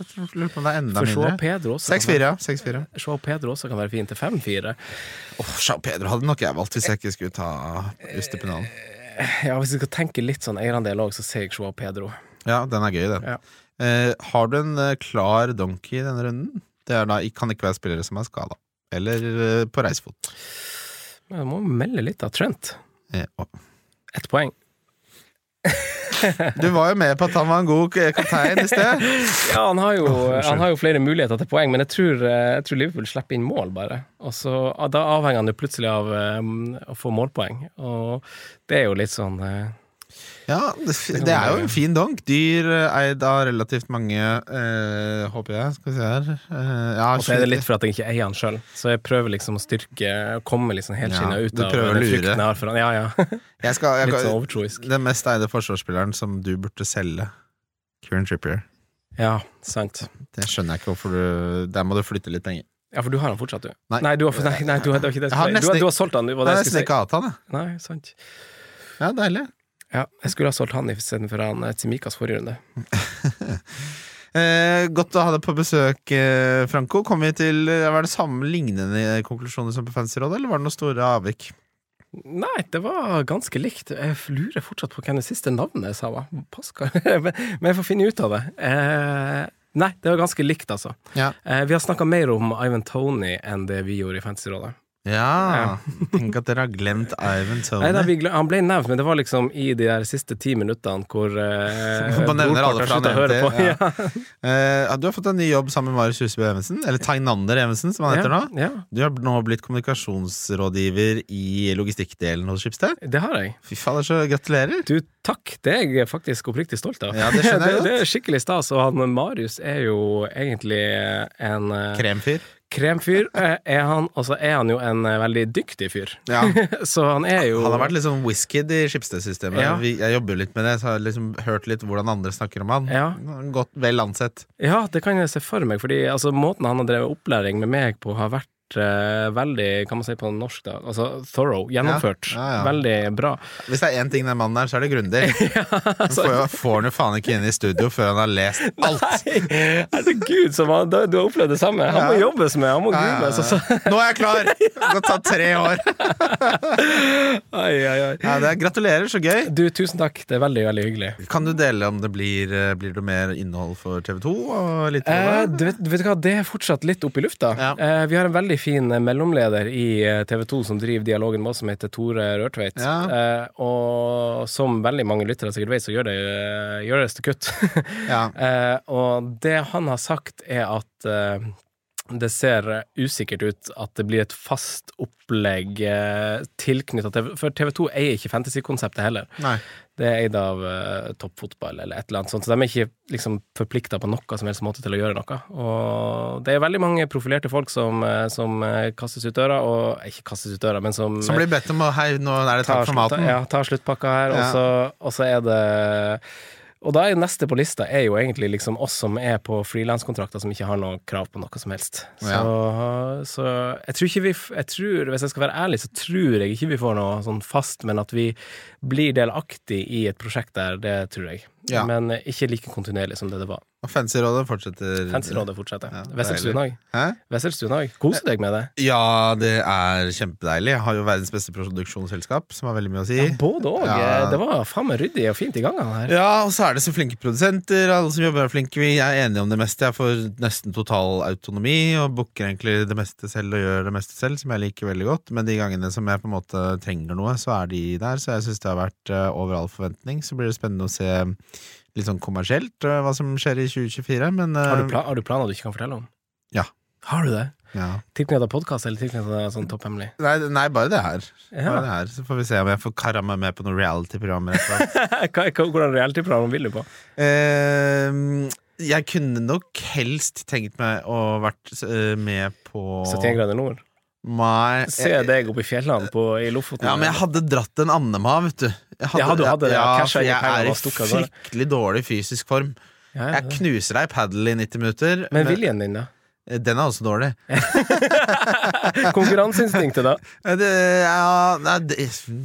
jeg lurer på om det er enda For mindre. Pedro også. kan 6-4, ja. 6-4. være- Joao Pedro også kan være fin til 5-4. Åh, Jean Pedro hadde nok jeg valgt hvis jeg ikke skulle ta Estupinan. Ja, hvis vi skal tenke litt sånn eierandel òg, så ser jeg Joao Pedro. Ja, den er gøy, den. Ja. Eh, har du en eh, klar donkey i denne runden? Det er da, kan ikke være spillere som er skada. Eller eh, på reisefot. Jeg må melde litt av Trent. Eh. Ett poeng. Du var jo med på at han var en god kaptein i sted. Ja, han har, jo, han har jo flere muligheter til poeng, men jeg tror, jeg tror Liverpool slipper inn mål, bare. Og så, Da avhenger han jo plutselig av um, å få målpoeng, og det er jo litt sånn eh, Ja, det, det er jo en fin donk. Dyr eh, eid av relativt mange, eh, håper jeg. Skal vi se her. Eh, ja, Og så er det litt for at jeg ikke eier han sjøl, så jeg prøver liksom å styrke Komme liksom helskinna Ja, ut av den frykten jeg har for han. Ja, ja. jeg skal, jeg, Litt sånn overtroisk. Den mest eide forsvarsspilleren som du burde selge. Kieran Trippier. Ja, sant. Det skjønner jeg ikke hvorfor du Der må du flytte litt penger. Ja, for du har han fortsatt, du. Nei. du har, nei, nei, du det var ikke det jeg Jeg skulle si. Du, har- du har solgt han, du, var Jeg det har jeg nesten ikke hatt han, jeg. Nei, sant. Ja, deilig. Ja, jeg skulle ha solgt han istedenfor han eh, Tsimikas forrige runde. Eh, godt å ha deg på besøk, eh, Franco. Kom vi til eh, Var det samme lignende konklusjoner som på Fancyrådet, eller var det noen store avvik? Nei, det var ganske likt. Jeg lurer fortsatt på hvem det siste navnet jeg sa var. Pascal. Men jeg får finne ut av det. Eh, nei, det var ganske likt, altså. Ja. Eh, vi har snakka mer om Ivan Tony enn det vi gjorde i Fantasyrådet. Ja, Tenk at dere har glemt Ivan Tony. Nei, nei, vi gle- han ble nevnt, men det var liksom i de der siste ti minuttene hvor eh, Man nevner alle fra nevnte, ja. Uh, du har fått en ny jobb sammen med Marius Huseby Evensen, eller Tegnander Evensen, som han heter nå. Ja, Du har nå blitt kommunikasjonsrådgiver i logistikkdelen hos Schibsted. det har jeg. Fy fader, så gratulerer! Du, takk. Det er jeg faktisk oppriktig stolt av. Ja, det skjønner jeg det, godt. det er skikkelig stas. Og han Marius er jo egentlig en eh, Kremfyr. Kremfyr, eh, er han. Og så er han jo en eh, veldig dyktig fyr. Ja. Så han er jo Han har vært litt sånn Wizkid i Schibsted-systemet. Ja. Jeg jobber jo litt med det, så jeg har liksom hørt litt hvordan andre snakker om han. Ja. Godt vel ansett. Ja, det kan jeg se for meg, fordi altså, måten han har drevet opplæring med meg på, har vært veldig, kan man si på norsk, da, altså thorough, gjennomført. Ja, ja. Veldig bra. Hvis det er én ting den mannen der, så er det grundig. ja, får, får han jo faen ikke inn i studio før han har lest alt. Nei, herregud, som han, du har opplevd det samme. Han må jobbes med, han må ja. Altså. Nå er jeg klar! Det har ta tre år. Ai, ai, ai. Ja, det er, gratulerer, så gøy. Du, tusen takk. Det er veldig, veldig hyggelig. Kan du dele om det blir, eh, blir det mer innhold for TV2? Og litt Eh, du, vet, du vet hva, Det er fortsatt litt opp i lufta. Eh, vi har en veldig fin mellomleder i eh, TV 2 som driver dialogen med oss, som heter Tore Rørtveit. Ja. Eh, og som veldig mange lyttere sikkert vet, så gjør det, eh, gjøres det kutt. Ja. eh, og det han har sagt, er at eh, det ser usikkert ut at det blir et fast opplegg eh, tilknytta TV For TV2 eier ikke fantasy-konseptet heller. Nei. Det er eid av uh, toppfotball eller et eller annet sånt, så de er ikke liksom forplikta på noe som helst måte til å gjøre noe. Og det er veldig mange profilerte folk som, eh, som eh, kastes ut døra, og ikke kastes ut døra, men som, Som blir bedt om å Hei, nå er det takk for maten. ja, tar sluttpakka her, Ja. så, og så er det og da er neste på lista er jo egentlig liksom oss som er på frilanskontrakter som ikke har noe krav på noe som helst. Så, så jeg tror ikke vi jeg tror, Hvis jeg skal være ærlig, så tror jeg ikke vi får noe sånn fast, men at vi blir delaktig i et prosjekt der, det tror jeg. Ja. Men eh, ikke like kontinuerlig som det det var. Og Fancyrådet fortsetter. Fancyrådet fortsetter. Ja. Hæ? Wesselstuen. Koser deg med det. Ja, det er kjempedeilig. Jeg har jo verdens beste produksjonsselskap, som har veldig mye å si. Ja, både òg. Ja. Det var faen meg ryddig og fint i gang her. Ja, og så er det så flinke produsenter. Alle som jobber er flinke. Vi er enige om det meste. Jeg får nesten total autonomi og booker egentlig det meste selv og gjør det meste selv, som jeg liker veldig godt. Men de gangene som jeg på en måte trenger noe, så er de der. Så jeg syns det har vært eh, over all forventning. Så blir det spennende å se litt sånn kommersielt eh, hva som skjer i 2024. Men eh, Har du, pla har du planer du ikke kan fortelle om? Ja. Har du det? Ja. Tilknytta podkast eller tilknytta sånn topphemmelig? Nei, nei, bare det her. Ja. Bare det her. Så får vi se om jeg får kara meg med på noen reality-programmer. Hvordan reality-program vil du på? Uh, jeg kunne nok helst tenkt meg å vært uh, med på 71 grader nord? Nei, Se deg oppe i fjellene på, i Lofoten. Ja, men jeg hadde dratt en Annema, vet du. Jeg Ja, du hadde det, ja. Ja, for jeg er i fryktelig dårlig fysisk form. Ja, ja, Jeg knuser deg i padel i 90 minutter. Men viljen din, da? Den er også dårlig. Konkurranseinstinktet, da? Eh, Det, ja, nei, det,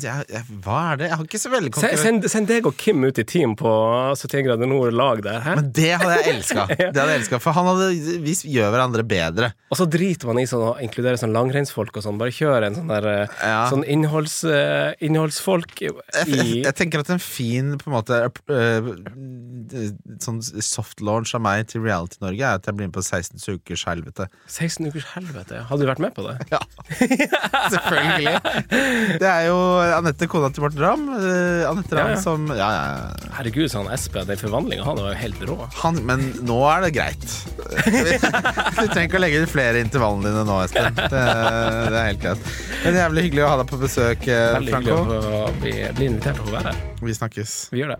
jeg, hva er det? Jeg har ikke så veldig Se- konkurranse... Send, send deg og Kim ut i team på 71 grader nord-lag der. Hæ? Men det hadde jeg elska. ja. For han hadde, vi gjør hverandre bedre. Og så driter man i sånn å inkludere sånn langrennsfolk og sånn. Bare kjør en sånn der eh, Ja. Sånn innholds, uh, innholdsfolk i Jeg, jeg, jeg tenker at en fin på en måte uh, Sånn soft launch av meg til Reality Norge er at jeg blir med på 16 ukers helvete. 16 ukers helvete. Hadde du vært med på det? Ja, selvfølgelig. Det er jo Anette, kona til Morten Ramm. øh, Anette Ramm Ja, ja. som Ja, ja. Herregud, han Espen. Den forvandlinga han var jo helt rå. Han, men nå er det greit. Du trenger ikke å legge inn flere intervallene dine nå, Espen. Det, det er helt greit. Men Jævlig hyggelig å ha deg på besøk, eh, Veldig hyggelig å bli, bli invitert til å være her. Vi snakkes. Vi gjør det.